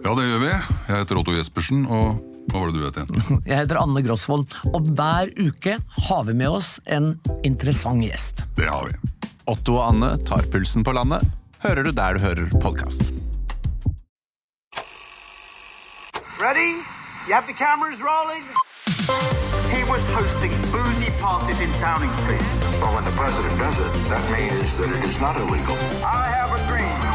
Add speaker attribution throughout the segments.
Speaker 1: Ja, det gjør vi. Jeg heter Otto Jespersen, og hva var det du het igjen?
Speaker 2: Jeg heter Anne Grosvold, og hver uke har vi med oss en interessant gjest.
Speaker 1: Det har vi.
Speaker 3: Otto og Anne tar pulsen på landet. Hører du der du hører podkast.
Speaker 4: Ready? You have the cameras rolling? He was hosting boozy parties in Downing Street.
Speaker 5: Well, when the president does it, that means that it is not illegal.
Speaker 4: I have a dream.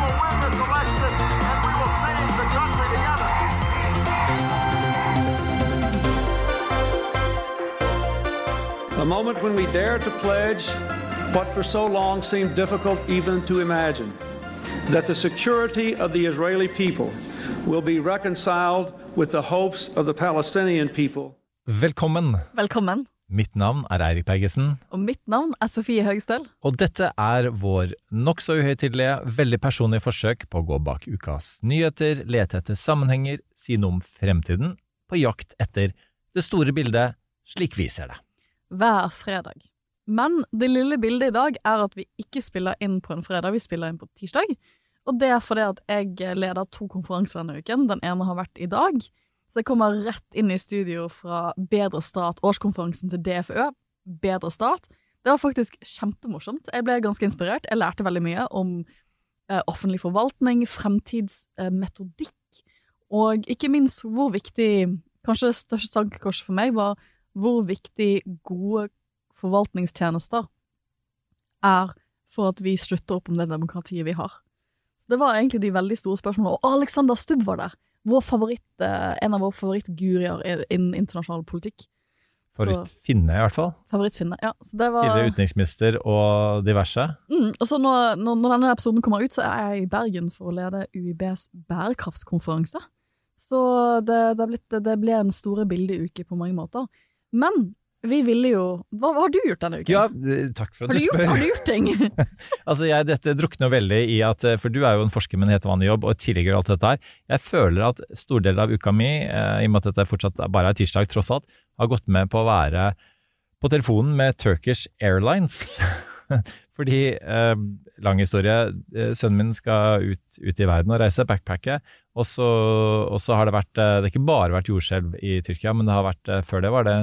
Speaker 4: The
Speaker 6: moment when we dared to pledge what for so long seemed difficult even to imagine that the security of the Israeli people will be reconciled with the hopes of the Palestinian people.
Speaker 7: Velkommen.
Speaker 8: Velkommen.
Speaker 7: Mitt navn er Eirik Bergesen,
Speaker 8: Og mitt navn er Sofie Høgstøl.
Speaker 7: og dette er vår nokså uhøytidelige, veldig personlige forsøk på å gå bak ukas nyheter, lete etter sammenhenger, si noe om fremtiden, på jakt etter det store bildet slik vi ser det.
Speaker 8: Hver fredag. Men det lille bildet i dag er at vi ikke spiller inn på en fredag, vi spiller inn på tirsdag. Og det er fordi at jeg leder to konferanser denne uken. Den ene har vært i dag. Så jeg kommer rett inn i studio fra Bedre Start, årskonferansen til DFØ. Bedre Start. Det var faktisk kjempemorsomt. Jeg ble ganske inspirert. Jeg lærte veldig mye om eh, offentlig forvaltning, fremtidsmetodikk, og ikke minst hvor viktig Kanskje det største tankekorset for meg var hvor viktig gode forvaltningstjenester er for at vi slutter opp om det demokratiet vi har. Det var egentlig de veldig store spørsmålene. Og Alexander Stubb var der! Vår favoritt, eh, en av våre favorittgurier innen internasjonal politikk.
Speaker 7: Favorittfinne, i hvert fall.
Speaker 8: Favorittfinne, ja. Så det var
Speaker 7: Tidligere utenriksminister og diverse.
Speaker 8: Mm, og så når, når, når denne episoden kommer ut, så er jeg i Bergen for å lede UiBs bærekraftskonferanse. Så det, det, blitt, det ble en store bildeuke på mange måter. Men vi ville jo Hva, hva har du gjort denne uken?
Speaker 7: Ja, eh, takk for at
Speaker 8: du,
Speaker 7: du spør.
Speaker 8: gjort, har du gjort ting?
Speaker 7: Altså, jeg, dette drukner veldig i at For du er jo en forsker med en helt vanlig jobb, og gjør alt dette her. Jeg føler at stor del av uka mi, eh, i og med at dette fortsatt bare er tirsdag, tross alt, har gått med på å være på telefonen med Turkish Airlines. Fordi, eh, lang historie, eh, sønnen min skal ut, ut i verden og reise, backpacke. Og så, har det vært eh, Det har ikke bare vært jordskjelv i Tyrkia, men det har vært, eh, før det var det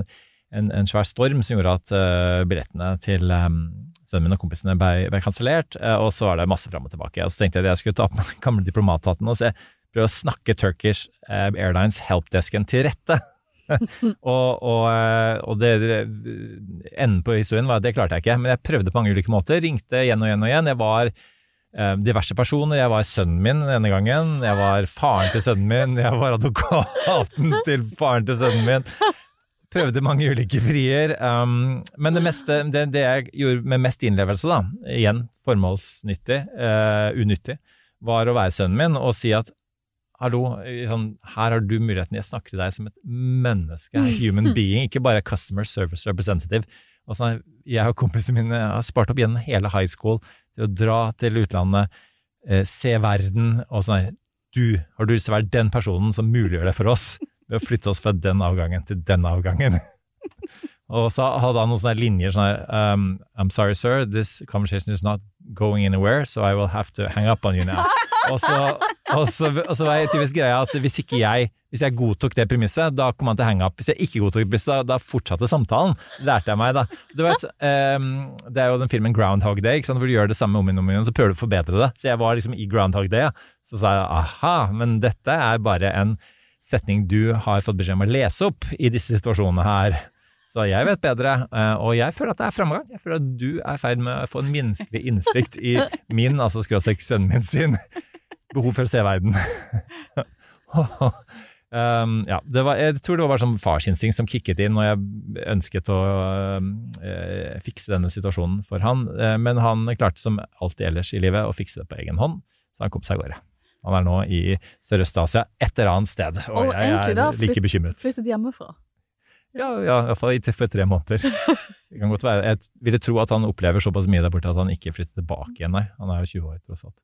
Speaker 7: en, en svær storm som gjorde at uh, billettene til um, sønnen min og kompisene ble, ble kansellert, Uh, og så var det masse fram og tilbake. Og så tenkte jeg at jeg skulle ta på meg den gamle diplomathatten og se, prøve å snakke Turkish uh, Airlines helpdesken til rette. og, og, og det, enden på historien var at det klarte jeg ikke, men jeg prøvde på mange ulike måter. Ringte igjen og igjen og igjen. Jeg var diverse personer. Jeg var sønnen min denne gangen. Jeg var faren til sønnen min. Jeg var advokaten til faren til sønnen min. Prøvde mange ulike frier. Um, men det, meste, det, det jeg gjorde med mest innlevelse, da, igjen formålsnyttig, uh, unyttig, var å være sønnen min og si at hallo, sånn, her har du muligheten, jeg snakker til deg som et menneske, human being, ikke bare customer service representative. Og sånn, jeg og kompisene mine har spart opp gjennom hele high school til å dra til utlandet, eh, se verden, og sånn, du, har du lyst til å være den personen som muliggjør det for oss? Ved å flytte oss fra den avgangen til den avgangen. Og så hadde han noen sånne linjer sånn her um, I'm sorry, sir, this conversation is not going anywhere, so I will have to hang up on you now. Og så, og så, og så var jeg typisk greia at hvis ikke jeg hvis jeg godtok det premisset, da kom han til hang up. Hvis jeg ikke godtok premisset, da, da fortsatte samtalen. Lærte jeg meg, da. Vet, um, det er jo den filmen Groundhog Day, hvor du gjør det samme om igjen og om igjen, så prøver du å forbedre det. Så jeg var liksom i Groundhog Day, ja. Så sa jeg aha, men dette er bare en setning du har fått beskjed om å lese opp i disse situasjonene her. Så jeg vet bedre, eh, og jeg føler at det er framgang. Jeg føler at du er i ferd med å få en menneskelig innsikt i min, altså skråstrek sønnen min sin, behov for å se verden. um, ja, det var, jeg tror det var bare sånn farsinstinkt som kicket inn når jeg ønsket å uh, fikse denne situasjonen for han. Uh, men han klarte som alltid ellers i livet å fikse det på egen hånd, så han kom seg av gårde. Han er nå i Sørøst-Asia, et eller annet sted, og,
Speaker 8: Og
Speaker 7: jeg
Speaker 8: egentlig da
Speaker 7: er like bekymret.
Speaker 8: Flyttet hjemmefra.
Speaker 7: Ja, ja iallfall for tre måneder. Det kan godt være. Jeg ville tro at han opplever såpass mye der borte at han ikke flytter tilbake igjen, nei. Han er jo 20 år, tross alt.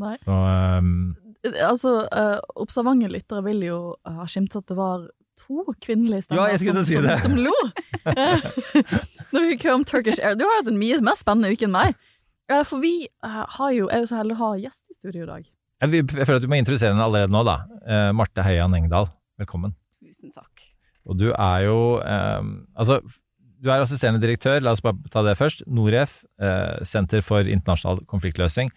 Speaker 8: Nei.
Speaker 7: Så um,
Speaker 8: Altså, uh, observante lyttere vil jo ha skimtet at det var to kvinnelige stemmer
Speaker 7: Ja,
Speaker 8: som,
Speaker 7: si
Speaker 8: som, som lo. Når vi fikk høre om Turkish Air. Du har hatt en mye mer spennende uke enn meg. Uh, for vi uh, har jo, er jo så heldige å ha gjest i studio i dag.
Speaker 7: jeg, vil- jeg føler at du må introdusere henne allerede nå, da. Uh, Marte Heian Engdahl, velkommen.
Speaker 9: Tusen takk.
Speaker 7: Og du er jo Altså, du er assisterende direktør, la oss bare ta det først. Noref, Senter for internasjonal konfliktløsning.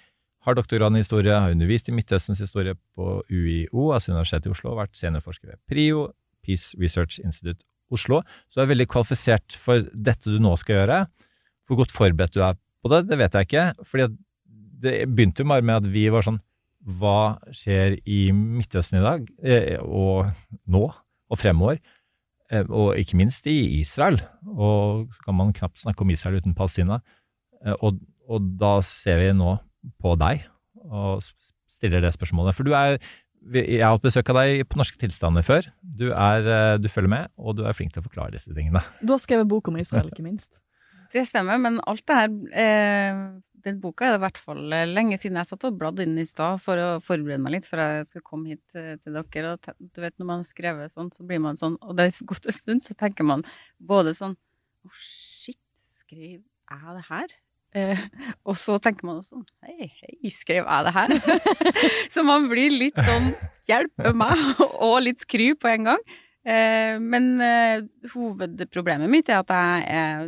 Speaker 7: Har doktorgrad i historie, har undervist i Midtøstens historie på UiO, altså Universitetet i Oslo, vært seniorforsker ved PRIO, Peace Research Institute Oslo. Så du er veldig kvalifisert for dette du nå skal gjøre. Hvor godt forberedt du er på det, det vet jeg ikke. fordi det begynte jo bare med at vi var sånn Hva skjer i Midtøsten i dag, eh, og nå, og fremover? Eh, Og ikke minst i Israel. Og så kan man knapt snakke om Israel uten Palestina. Eh, Og, og da ser vi nå på deg og stiller det spørsmålet. For du er Jeg har hatt besøk av deg på Norske tilstander før. Du, er, eh, du følger med, og du er flink til å forklare disse tingene.
Speaker 8: Du har skrevet bok om Israel, ikke minst.
Speaker 9: Det stemmer, men alt det her eh, Den boka er det i hvert fall eh, lenge siden jeg satt og bladde inn i stad for å forberede meg litt for jeg skulle komme hit eh, til dere. Og du vet, når man har skrevet sånn, så blir man sånn Og det er gått en stund, så tenker man både sånn Å, shit, skrev jeg det her? Eh, og så tenker man sånn Hei, hei, skrev jeg det her? så man blir litt sånn Hjelpe meg! og litt skry på en gang. Eh, men eh, hovedproblemet mitt er at jeg er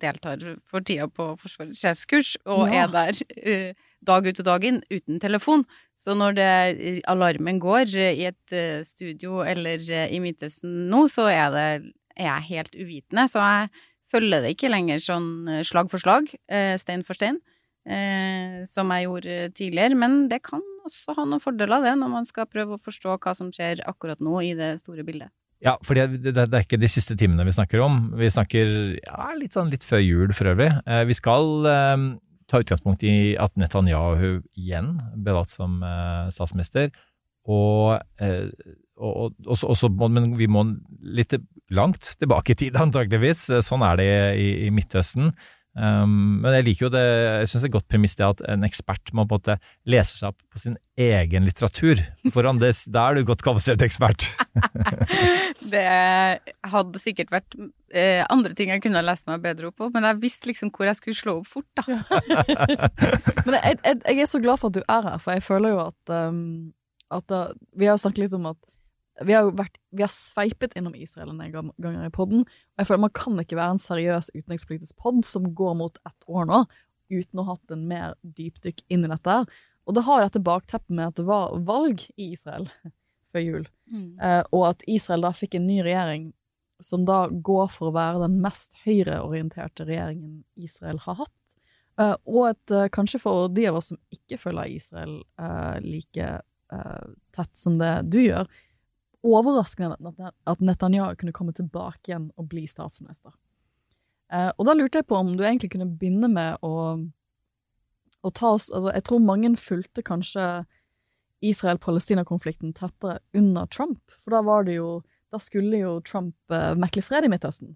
Speaker 9: deltar for tida på Forsvarets sjefskurs, og
Speaker 8: Ja.
Speaker 9: er der eh, dag ut og dag inn uten telefon. Så når det, alarmen går eh, i et eh, studio eller eh, i Midtøsten nå, så er, det, er jeg helt uvitende. Så jeg følger det ikke lenger sånn eh, slag for slag, eh, stein for stein, eh, som jeg gjorde tidligere. Men det kan også ha noen fordeler, det, når man skal prøve å forstå hva som skjer akkurat nå i det store bildet.
Speaker 7: Ja, for det, det, det er ikke de siste timene vi snakker om. Vi snakker ja, litt sånn litt før jul for øvrig. Eh, vi skal eh, ta utgangspunkt i at Netanyahu igjen ble valgt som eh, statsminister. Og, og, og, og så- må, men vi må litt langt tilbake i tid, antageligvis. Eh, Sånn er det i, i Midtøsten. Um, men jeg liker jo det, jeg synes det er et godt premiss det at en ekspert må på en måte lese seg opp på sin egen litteratur. Foran det, da er du godt kvalifisert ekspert.
Speaker 9: Det hadde sikkert vært eh, andre ting jeg kunne ha lest meg bedre opp på, men jeg visste liksom hvor jeg skulle slå opp fort, da.
Speaker 8: Men jeg, jeg, jeg er så glad for at du er her, for jeg føler jo at, um, at da, Vi har jo snakket litt om at vi har jo vært, vi har sveipet innom Israel en del gang- ganger i podden, og jeg føler man kan ikke være en seriøs utenrikspolitisk podd som går mot ett år nå, uten å ha hatt en mer dypdykk inn i dette. Og det har dette bakteppet med at det var valg i Israel før jul, eh, og at Israel da fikk en ny regjering som da går for å være den mest høyreorienterte regjeringen Israel har hatt. Eh, og at eh, kanskje for de av oss som ikke følger Israel eh, like eh, tett som det du gjør, overraskende at Netanyahu kunne komme tilbake igjen og bli statsminister. Eh, og da lurte jeg på om du egentlig kunne begynne med å, å ta oss altså Jeg tror mange fulgte kanskje Israel-Palestina-konflikten tettere under Trump, for da var det jo Da skulle jo Trump uh, mekle fred i Midtøsten,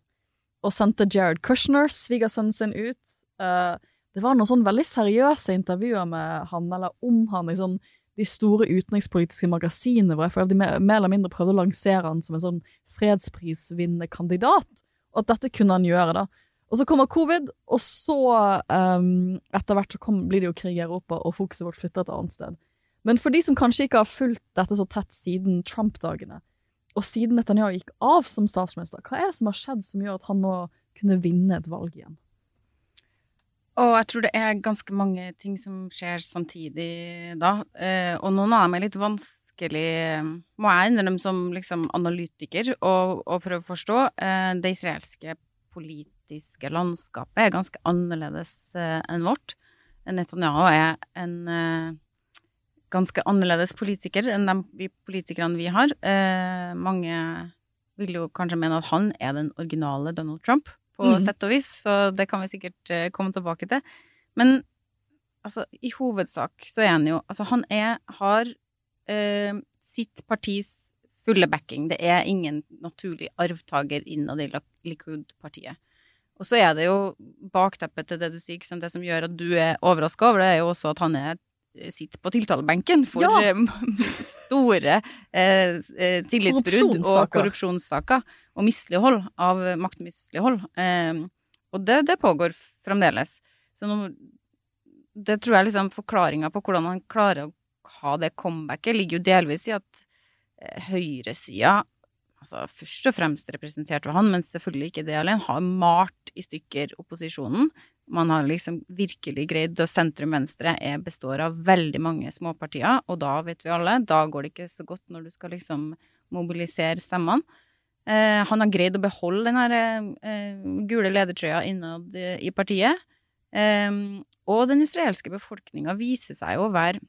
Speaker 8: og sendte Jared Kushner, svigersønnen sin, ut. Eh, det var noen sånn veldig seriøse intervjuer med han, eller om han, i sånn de store utenrikspolitiske magasinene, hvor jeg føler de mer, eller mindre prøvde å lansere han som en sånn fredsprisvinnende kandidat, og at dette kunne han gjøre, da. Og så kommer covid, og så, um, etter hvert så kom, blir det jo krig i Europa, og fokuset vårt flytter et annet sted. Men for de som kanskje ikke har fulgt dette så tett siden Trump-dagene, og siden Netanyahu gikk av som statsminister, hva er det som har skjedd som gjør at han nå kunne vinne et valg igjen?
Speaker 9: Og jeg tror det er ganske mange ting som skjer samtidig da. Eh, og noen av dem er litt vanskelig, må jeg innrømme som liksom analytiker, å, prøve å forstå. Eh, det israelske politiske landskapet er ganske annerledes eh, enn vårt. Netanyahu er en eh, ganske annerledes politiker enn de politikerne vi har. Eh, mange vil jo kanskje mene at han er den originale Donald Trump, på
Speaker 8: mm.
Speaker 9: sett og vis, så det kan vi sikkert eh, komme tilbake til. Men altså, i hovedsak så er han jo Altså, han er, har eh, sitt partis fulle backing. Det er ingen naturlig arvtaker innad i Likud-partiet. Og så er det jo bakteppet til det du sier, det som gjør at du er overraska over det, er jo også at han er sitter på tiltalebenken for
Speaker 8: Ja.
Speaker 9: eh, store eh, tillitsbrudd tillitsbrudd og
Speaker 8: Korrupsjonssaker.
Speaker 9: Og mislighold av maktmislighold. Eh, og det, det pågår fremdeles. Så nå, det tror jeg liksom forklaringa på hvordan han klarer å ha det comebacket, ligger jo delvis i at eh, høyresida altså først og fremst representert ved han, men selvfølgelig ikke det alene, har malt i stykker opposisjonen. Man har liksom virkelig greid Og sentrum-venstre består av veldig mange småpartier, og da vet vi alle, da går det ikke så godt når du skal liksom mobilisere stemmene. Eh, han har greid å beholde den her eh, gule ledertrøya innad eh, i partiet. Eh, og den israelske befolkninga viser seg å være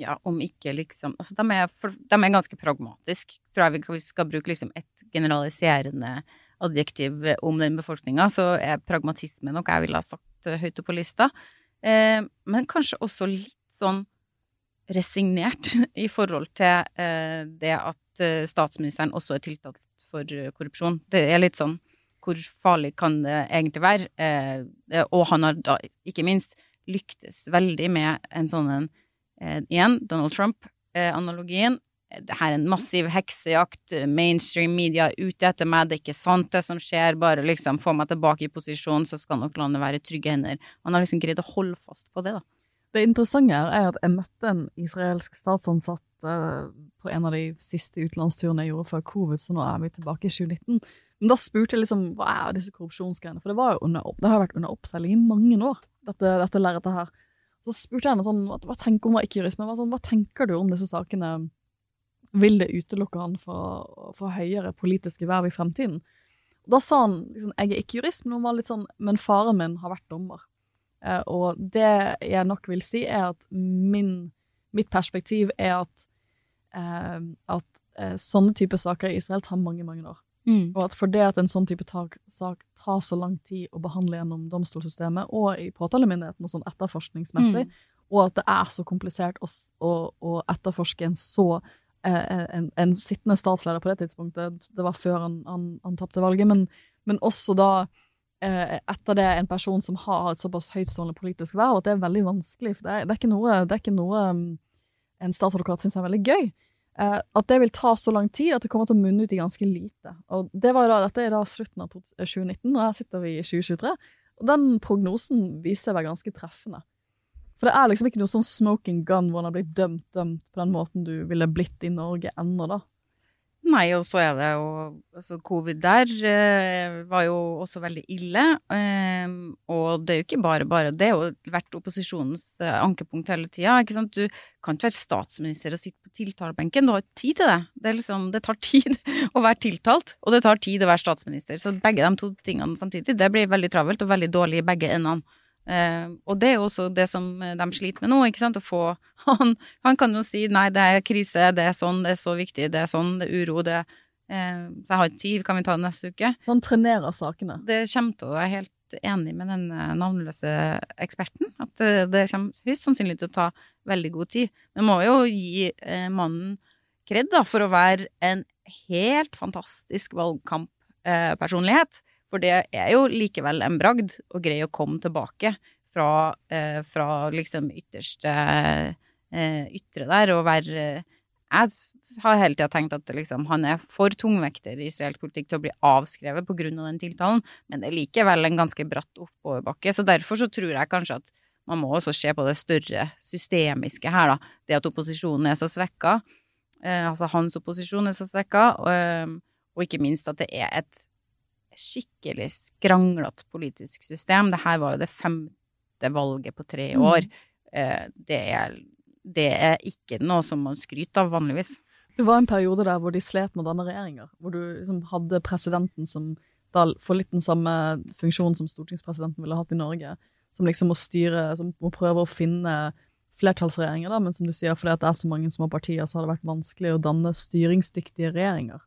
Speaker 9: ja, om ikke liksom Altså, de er, de er ganske pragmatiske, tror jeg vi skal bruke liksom et generaliserende adjektiv om den befolkninga, så er pragmatisme noe jeg ville ha sagt eh, høyt opp på lista. Eh, men kanskje også litt sånn resignert i forhold til eh, det at eh, statsministeren også er tiltalt for eh, korrupsjon. Det er litt sånn hvor farlig kan det egentlig være? Og han har da ikke minst lyktes veldig med en sånn en Igjen, Donald Trump-analogien. det her er en massiv heksejakt, mainstream media er ute etter meg, det er ikke sant det som skjer, bare liksom få meg tilbake i posisjon, så skal nok landet være i trygge hender. Han har liksom greid å holde fast på det, da.
Speaker 8: Det interessante her er at jeg møtte en israelsk statsansatt eh, på en av de siste utenlandsturene jeg gjorde før covid, så nå er vi tilbake i 2019. Men da spurte jeg liksom hva er disse korrupsjonsgreiene, for det, var jo under, det har vært under oppseiling i mange år, dette, dette lerretet her. Så spurte jeg henne sånn, hva, tenker hun var ikke jurist, men hva, sånn, hva tenker du om disse sakene? Vil det utelukke han fra, fra høyere politiske verv i fremtiden? Da sa han liksom, jeg er ikke jurist, men hun var litt sånn, men faren min har vært dommer. Eh, og det jeg nok vil si, er at min, mitt perspektiv er at, eh, at eh, sånne type saker i Israel tar mange, mange år. Og at for det at en sånn type tak, sak tar så lang tid å behandle gjennom domstolssystemet og i påtalemyndigheten og sånn etterforskningsmessig,
Speaker 9: Mm.
Speaker 8: og at det er så komplisert å, å, å etterforske en så eh, en, en sittende statsleder på det tidspunktet, det var før han, han, han tapte valget, men, men også da etter det en person som har et såpass høytstående politisk verv, at det er veldig vanskelig. For det er, det er ikke noe, er ikke noe um, en statsadvokat syns er veldig gøy. Eh, at det vil ta så lang tid at det kommer til å munne ut i ganske lite. Og det da, Dette er da slutten av 2019, og her sitter vi i 2023. Og den prognosen viser seg å være ganske treffende. For det er liksom ikke noe sånn smoking gun hvor en har blitt dømt, dømt på den måten du ville blitt i Norge ennå, da.
Speaker 9: Nei, og så er det jo altså Covid der eh, var jo også veldig ille. Eh, og det er jo ikke bare bare. Det har jo vært opposisjonens eh, ankepunkt hele tida. Du kan ikke være statsminister og sitte på tiltalebenken. Du har ikke tid til det. Det, liksom, det tar tid å være tiltalt, og det tar tid å være statsminister. Så begge de to tingene samtidig, det blir veldig travelt og veldig dårlig i begge endene. Eh, og det er jo også det som eh, de sliter med nå, ikke sant. Å få han, han kan jo si nei, det er krise, det er sånn, det er så viktig, det er sånn, det er uro, det eh, Så jeg har ikke tid, kan vi ta det neste uke?
Speaker 8: Så han trenerer sakene.
Speaker 9: Det kommer til å er helt enig med den eh, navnløse eksperten. At det kommer høyst sannsynlig til å ta veldig god tid. Men må jo gi eh, mannen kred da, for å være en helt fantastisk valgkamppersonlighet. For det er jo likevel en bragd å greie å komme tilbake fra, eh, fra liksom ytterste eh, ytre der og være Jeg har hele tida tenkt at liksom, han er for tungvekter i israelsk politikk til å bli avskrevet pga. den tiltalen, men det er likevel en ganske bratt oppoverbakke. Så derfor så tror jeg kanskje at man må også se på det større systemiske her, da. Det at opposisjonen er så svekka. Eh, altså hans opposisjon er så svekka, og, eh, og ikke minst at det er et skikkelig skranglete politisk system. Det her var jo det femte valget på tre år. Eh, det, er, det er ikke noe som man skryter av vanligvis.
Speaker 8: Det var en periode der hvor de slet med å danne regjeringer, hvor du liksom hadde presidenten som da får litt den samme funksjonen som stortingspresidenten ville hatt i Norge, som liksom må styre, som må prøve å finne flertallsregjeringer, da, men som du sier, fordi at det er så mange små partier, så har det vært vanskelig å danne styringsdyktige regjeringer.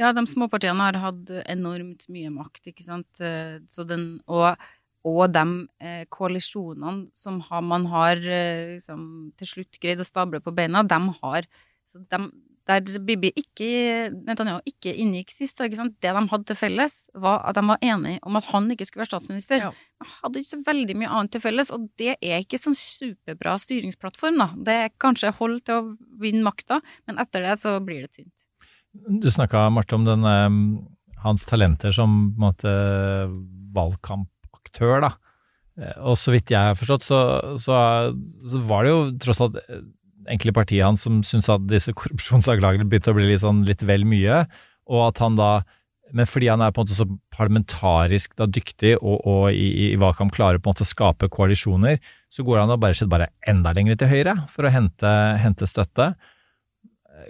Speaker 9: Ja, de småpartiene har hatt enormt mye makt, ikke sant. Eh, Så den, og og de eh, koalisjonene som har, man har eh, liksom, til slutt greid å stable på beina, de har så de, Der Bibi ikke, Netanyahu ikke inngikk sist, sant? det de hadde til felles, var at de var enige om at han ikke skulle være statsminister.
Speaker 8: Ja.
Speaker 9: De hadde ikke så veldig mye annet til felles, og det er ikke sånn superbra styringsplattform, da. Det er kanskje hold til å vinne makta, men etter det så blir det tynt.
Speaker 7: Du snakka, Marte, om den, eh, hans talenter som måte, valgkampaktør, da. Eh, Og så vidt jeg har forstått, så, så, så var det jo tross alt eh, enkelte partiet hans som syntes at disse korrupsjonsanklagene begynte å bli litt, sånn, litt vel mye, og at han da men fordi han er på en måte så parlamentarisk da, dyktig og, og i, i valgkamp klarer på en måte å skape koalisjoner, så går han da bare, bare enda lenger til høyre for å hente, hente støtte.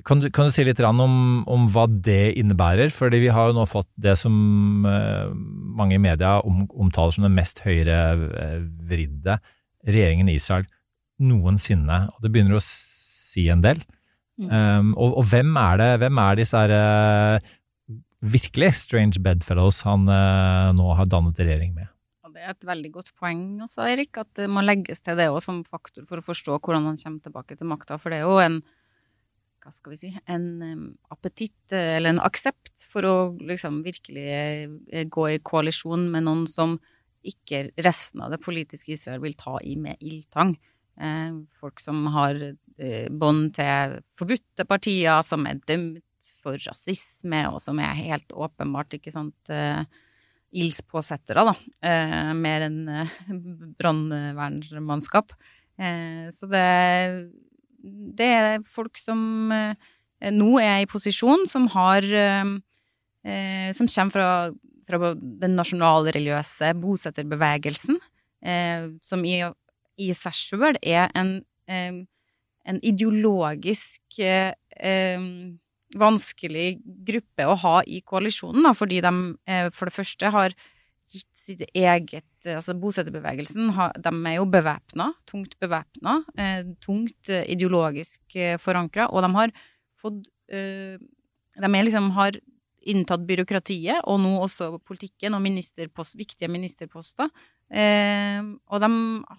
Speaker 7: Kan du, kan du si litt om, om hva det innebærer? Fordi vi har jo nå fått det som eh, mange i media om, omtaler som den mest høyrevridde regjeringen i Israel noensinne. Og det begynner å si en del. Um, og, og hvem er det, hvem er disse her, eh, virkelig strange bedfellows han eh, nå har dannet regjering med?
Speaker 9: Det er et veldig godt poeng, også, Erik, at det må legges til det også som faktor for å forstå hvordan han kommer tilbake til makta. For det er jo en hva skal vi si, en appetitt, eh, eller en aksept, for å liksom virkelig eh, gå i koalisjon med noen som ikke resten av det politiske Israel vil ta i med ildtang. Eh, folk som har bånd til forbudte partier, som er dømt for rasisme, og som er helt åpenbart, ikke sant, ildspåsettere, da. Mer enn brannvernmannskap. Så det, det er folk som eh, nå er i posisjon, som har eh, Som kommer fra, fra den nasjonalreligiøse bosetterbevegelsen, eh, som i, i seg sjøl er en, en ideologisk vanskelig gruppe å ha i koalisjonen, da, fordi de for det første har gitt sitt eget Altså bosetterbevegelsen, de er jo bevæpna, tungt bevæpna, eh, tungt eh, ideologisk eh, forankra, og de har fått eh, De liksom har inntatt byråkratiet, og nå også politikken og ministerpost, viktige ministerposter. Eh, og de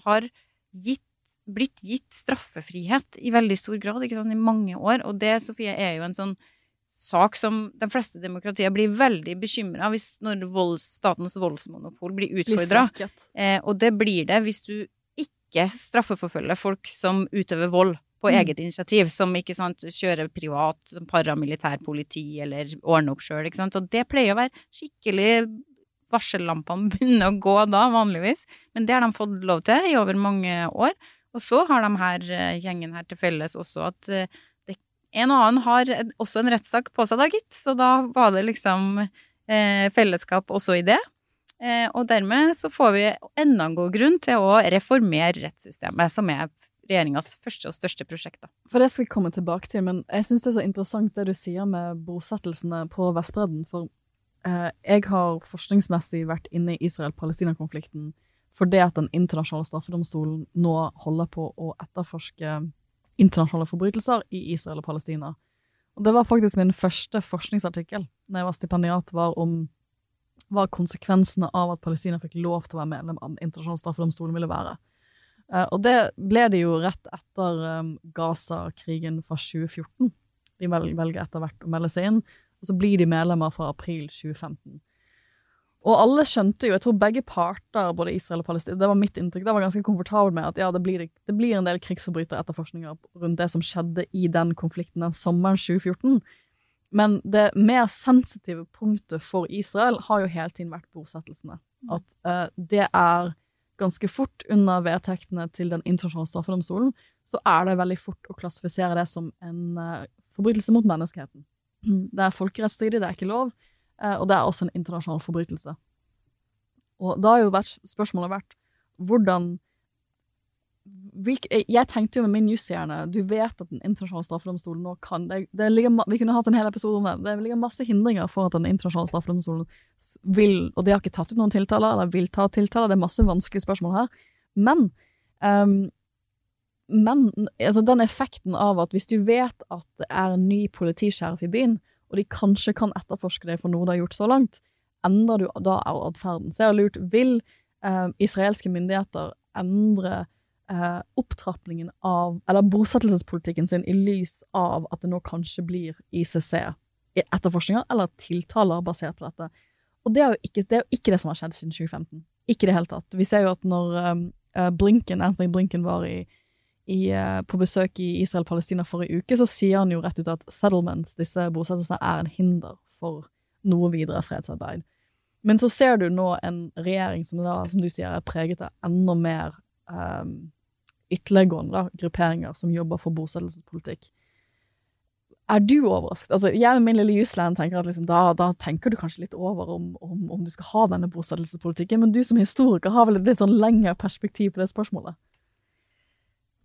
Speaker 9: har gitt, blitt gitt straffefrihet i veldig stor grad, ikke sant, i mange år. Og det, Sofie, er jo en sånn sak som de fleste demokratier blir veldig bekymra hvis når volds, statens voldsmonopol blir utfordra. Eh, og det blir det hvis du ikke straffeforfølger folk som utøver vold på
Speaker 8: Mm.
Speaker 9: eget initiativ, som ikke sant, kjører privat, som paramilitær politi eller ordner opp sjøl. Og det pleier å være skikkelig Varsellampene begynner å gå da, vanligvis. Men det har de fått lov til i over mange år. Og så har de her eh, gjengen her til felles også at eh, en og annen har også en rettssak på seg, da, gitt. Så da var det liksom eh, fellesskap også i det. Eh, og dermed så får vi enda en god grunn til å reformere rettssystemet, som er regjeringas første og største prosjekt. Da.
Speaker 8: For det skal vi komme tilbake til, men jeg syns det er så interessant det du sier med bosettelsene på Vestbredden. For eh, jeg har forskningsmessig vært inne i Israel-Palestina-konflikten fordi at Den internasjonale straffedomstolen nå holder på å etterforske internasjonale forbrytelser i Israel og Palestina. Og det var faktisk min første forskningsartikkel da jeg var stipendiat, var om hva konsekvensene av at Palestina fikk lov til å være medlem av Den internasjonale straffedomstolen ville være. Eh, og det ble det jo rett etter um, Gaza-krigen fra 2014. De velger etter hvert å melde seg inn, og så blir de medlemmer fra april 2015. Og alle skjønte jo, jeg tror begge parter, både Israel og Palestina, det var mitt inntrykk, det var ganske komfortabel med at ja, det blir, det blir en del krigsforbryteretterforskninger rundt det som skjedde i den konflikten den sommeren 2014. Men det mer sensitive punktet for Israel har jo hele tiden vært bosettelsene. At eh, det er ganske fort under vedtektene til Den internasjonale straffedomstolen, så er det veldig fort å klassifisere det som en eh, forbrytelse mot menneskeheten. Det er folkerettsstridig, det er ikke lov, og det er også en internasjonal forbrytelse. Og da har jo vært, spørsmålet vært hvordan hvilk, Jeg tenkte jo med min jushjerne Du vet at Den internasjonale straffedomstolen nå kan det, det ligger, Vi kunne hatt en hel episode om det. Det ligger masse hindringer for at Den internasjonale straffedomstolen vil Og de har ikke tatt ut noen tiltaler, eller vil ta tiltaler. Det er masse vanskelige spørsmål her. Men um, men altså, den effekten av at hvis du vet at det er en ny politisheriff i byen, og de kanskje kan etterforske deg for noe du har gjort så langt, endrer du da atferden. Så jeg har lurt, vil eh, israelske myndigheter endre eh, opptrappingen av, eller bosettelsespolitikken sin, i lys av at det nå kanskje blir ICC etterforskninger eller tiltaler basert på dette. Og det er jo ikke det, er jo ikke det som har skjedd siden 2015. Ikke i det hele tatt. Vi ser jo at når eh, Blinken, Anthony Blinken var i, i, uh, på besøk i Israel-Palestina forrige uke, så sier han jo rett ut at settlements, disse bosettelsene, er en hinder for noe videre fredsarbeid. Men så ser du nå en regjering som, da, som du sier, er preget av enda mer um, ytterliggående grupperinger som jobber for bosettelsespolitikk. Er du overrasket? Altså, jeg med min lille jusland tenker at liksom, da, da, tenker du kanskje litt over om, om, om, du skal ha denne bosettelsespolitikken, men du som historiker har vel et litt sånn lengre perspektiv på det spørsmålet?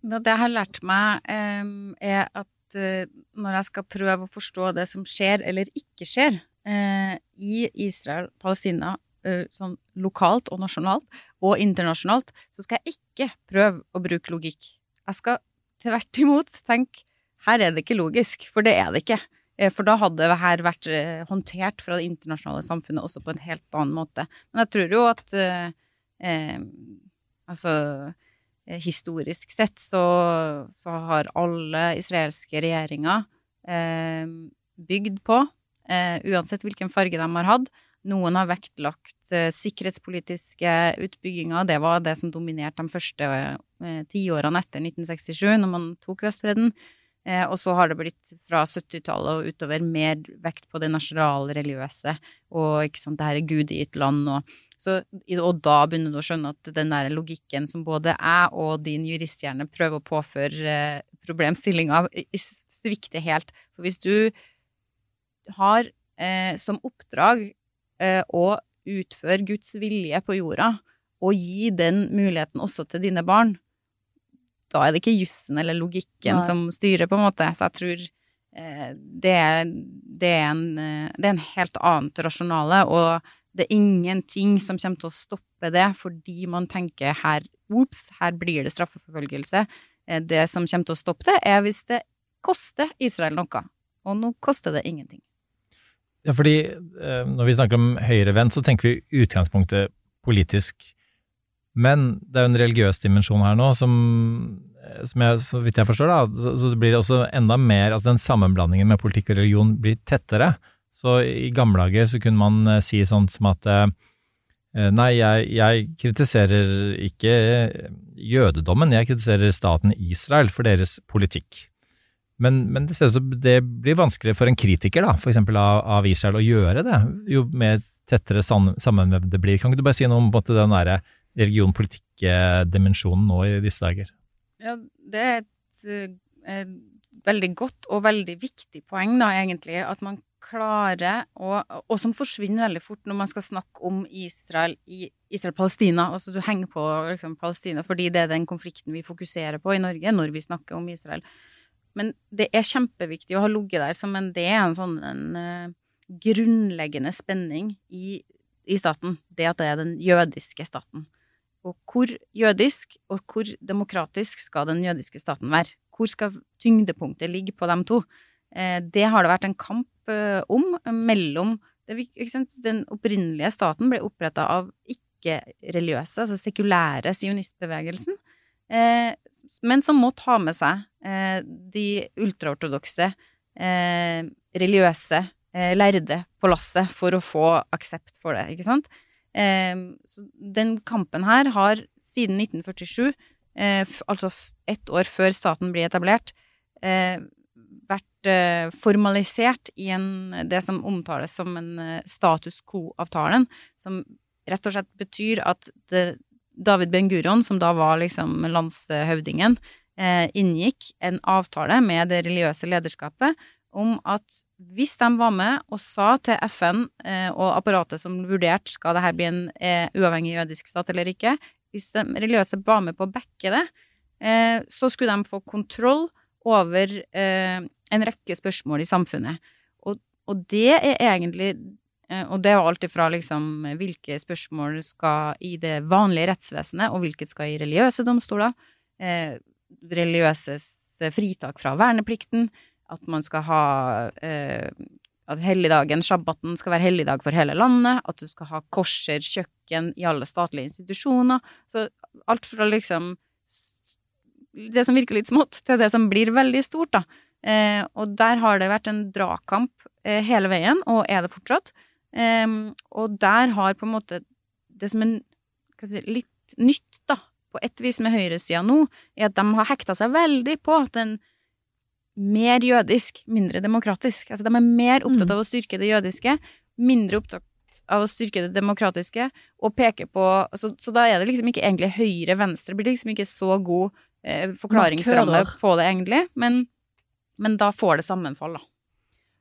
Speaker 9: Det jeg har lært meg, er at uh, når jeg skal prøve å forstå det som skjer eller ikke skjer uh, i Israel, Palestina, uh, sånn lokalt og nasjonalt, og internasjonalt, så skal jeg ikke prøve å bruke logikk. Jeg skal tvert imot tenke her er det ikke logisk, for det er det ikke. Eh, for da hadde det her vært eh, håndtert fra det internasjonale samfunnet også på en helt annen måte. Men jeg tror jo at eh, eh Altså historisk sett så, så, har alle israelske regjeringer eh, bygd på, eh, uansett hvilken farge de har hatt. Noen har vektlagt sikkerhetspolitiske utbygginger. Det var det som dominerte de første tiårene etter 1967, når man tok Vestbredden. Eh, og så har det blitt fra 70-tallet og utover mer vekt på det nasjonale religiøse og ikke sant, det her er gudgitt land og så, og da begynner du å skjønne at den der logikken som både jeg og din juristhjerne prøver å påføre eh, problemstillinga, svikter helt. For hvis du har eh, som oppdrag eh, å utføre Guds vilje på jorda, og gi den muligheten også til dine barn, da er det ikke jussen eller logikken Nei. som styrer, på en måte. Så jeg tror eh, det, er, det, er en, eh, det, er, en, helt annet rasjonale, og det er ingenting som kommer til å stoppe det fordi man tenker her Ops, her blir det straffeforfølgelse. Eh, det som kommer til å stoppe det, er hvis det koster Israel noe. Og nå koster det ingenting.
Speaker 7: Ja, fordi eh, når vi snakker om høyrevendt, så tenker vi utgangspunktet politisk. Men det er jo en religiøs dimensjon her nå, som, som jeg, så vidt jeg forstår, da, så, så det blir også enda mer at den sammenblandingen med politikk og religion blir tettere. Så i gamle dager så kunne man eh, si sånt som at eh, Nei, jeg, jeg, kritiserer ikke jødedommen, jeg kritiserer staten Israel for deres politikk. Men, men det, det, blir vanskeligere for en kritiker da, for eksempel av, av Israel å gjøre det, jo mer tettere sammenvevd det blir. Kan ikke du bare si noe om den derre religion-politikk-dimensjonen nå i disse dager?
Speaker 9: Ja, det er et, et, eh, veldig godt og veldig viktig poeng, da, egentlig. At man klarer å Og som forsvinner veldig fort når man skal snakke om Israel i Israel-Palestina. Altså du henger på liksom, Palestina fordi det er den konflikten vi fokuserer på i Norge når vi snakker om Israel. Men det er kjempeviktig å ha ligget der som en Det er en sånn en, uh, grunnleggende spenning i, i staten. Det at det er den jødiske staten. Og hvor jødisk og hvor demokratisk skal den jødiske staten være? Hvor skal tyngdepunktet ligge på dem to? Eh, det har det vært en kamp eh, om mellom Den opprinnelige staten ble oppretta av ikke-religiøse, altså sekulære sionistbevegelsen, eh, men som må ta med seg de ultraortodokse, religiøse lærde på lasset for å få aksept for det, ikke sant? Så den kampen her har siden 1947, eh, altså ett år før staten blir etablert, eh, vært eh, formalisert i en, det som omtales som en status quo-avtalen, som rett og slett betyr at det, David Ben-Gurion, som da var liksom landshøvdingen, inngikk en avtale med det religiøse lederskapet om at hvis de var med og sa til FN eh, og apparatet som vurderte skal det her bli en eh, uavhengig jødisk stat eller ikke, hvis de religiøse var med på å backe det, eh, så skulle de få kontroll over eh, en rekke spørsmål i samfunnet. Og, og det er egentlig eh, og det er alt ifra liksom hvilke spørsmål skal i det vanlige rettsvesenet, og hvilket skal i religiøse domstoler. Eh, religiøses fritak fra verneplikten at man skal ha eh, at helligdagen, shabbaten, skal være helligdag for hele landet, at du skal ha korser, kjøkken i alle statlige institusjoner. Så alt fra liksom det som virker litt smått, til det som blir veldig stort, da. Eh, og der har det vært en dragkamp eh, hele veien, og er det fortsatt. Eh, og der har på en måte det som er si, litt nytt, da, på et vis med høyresida nå, er at de har hekta seg veldig på den mer jødisk, mindre demokratisk. Altså de er mer opptatt
Speaker 8: Mm.
Speaker 9: av å styrke det jødiske, mindre opptatt av å styrke det demokratiske, og peke på Så, så da er det liksom ikke egentlig høyre-venstre, blir liksom ikke så god eh, forklaringsramme på det, egentlig, men, men da får det sammenfall, da.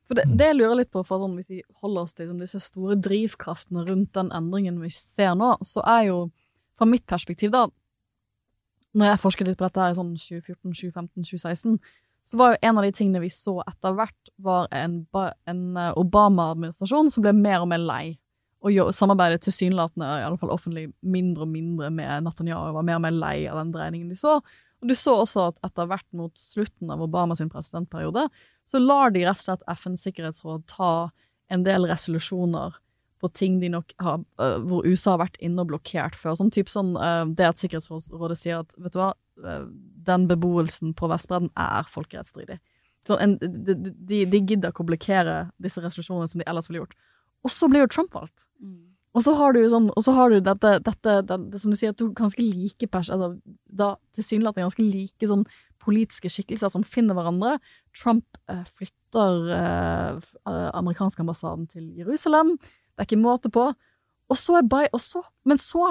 Speaker 8: For det, det jeg lurer litt på, for sånn, hvis vi holder oss til liksom, disse store drivkraftene rundt den endringen vi ser nå, så er jo, fra mitt perspektiv da, når jeg forsket litt på dette her i sånn 2014, 2015, 2016, så var jo en av de tingene vi så etter hvert, var en, en eh, Obama-administrasjon som ble mer og mer lei. Og samarbeidet tilsynelatende, i alle fall offentlig, mindre og mindre med Netanyahu, var mer og mer lei av den dreiningen de så. Og du så også at etter hvert mot slutten av Obama sin presidentperiode, så lar de rett og slett FNs sikkerhetsråd ta en del resolusjoner på ting de nok har, uh, hvor USA har vært inne og blokkert før. Sånn typ sånn uh, det at Sikkerhetsrådet sier at vet du hva, uh, den beboelsen på Vestbredden er folkerettsstridig. En, de, de, de gidder ikke å blokkere disse resolusjonene som de ellers ville gjort. Og så blir jo Trump valgt. Og så har du sånn, og så har du dette, dette det, det, som du sier, at du ganske like pers, altså, da tilsynelatende ganske like sånn politiske skikkelser som finner hverandre. Trump eh, flytter eh, eh, amerikanske ambassaden til Jerusalem. Det er ikke måte på. Og så er Biden, og så, men så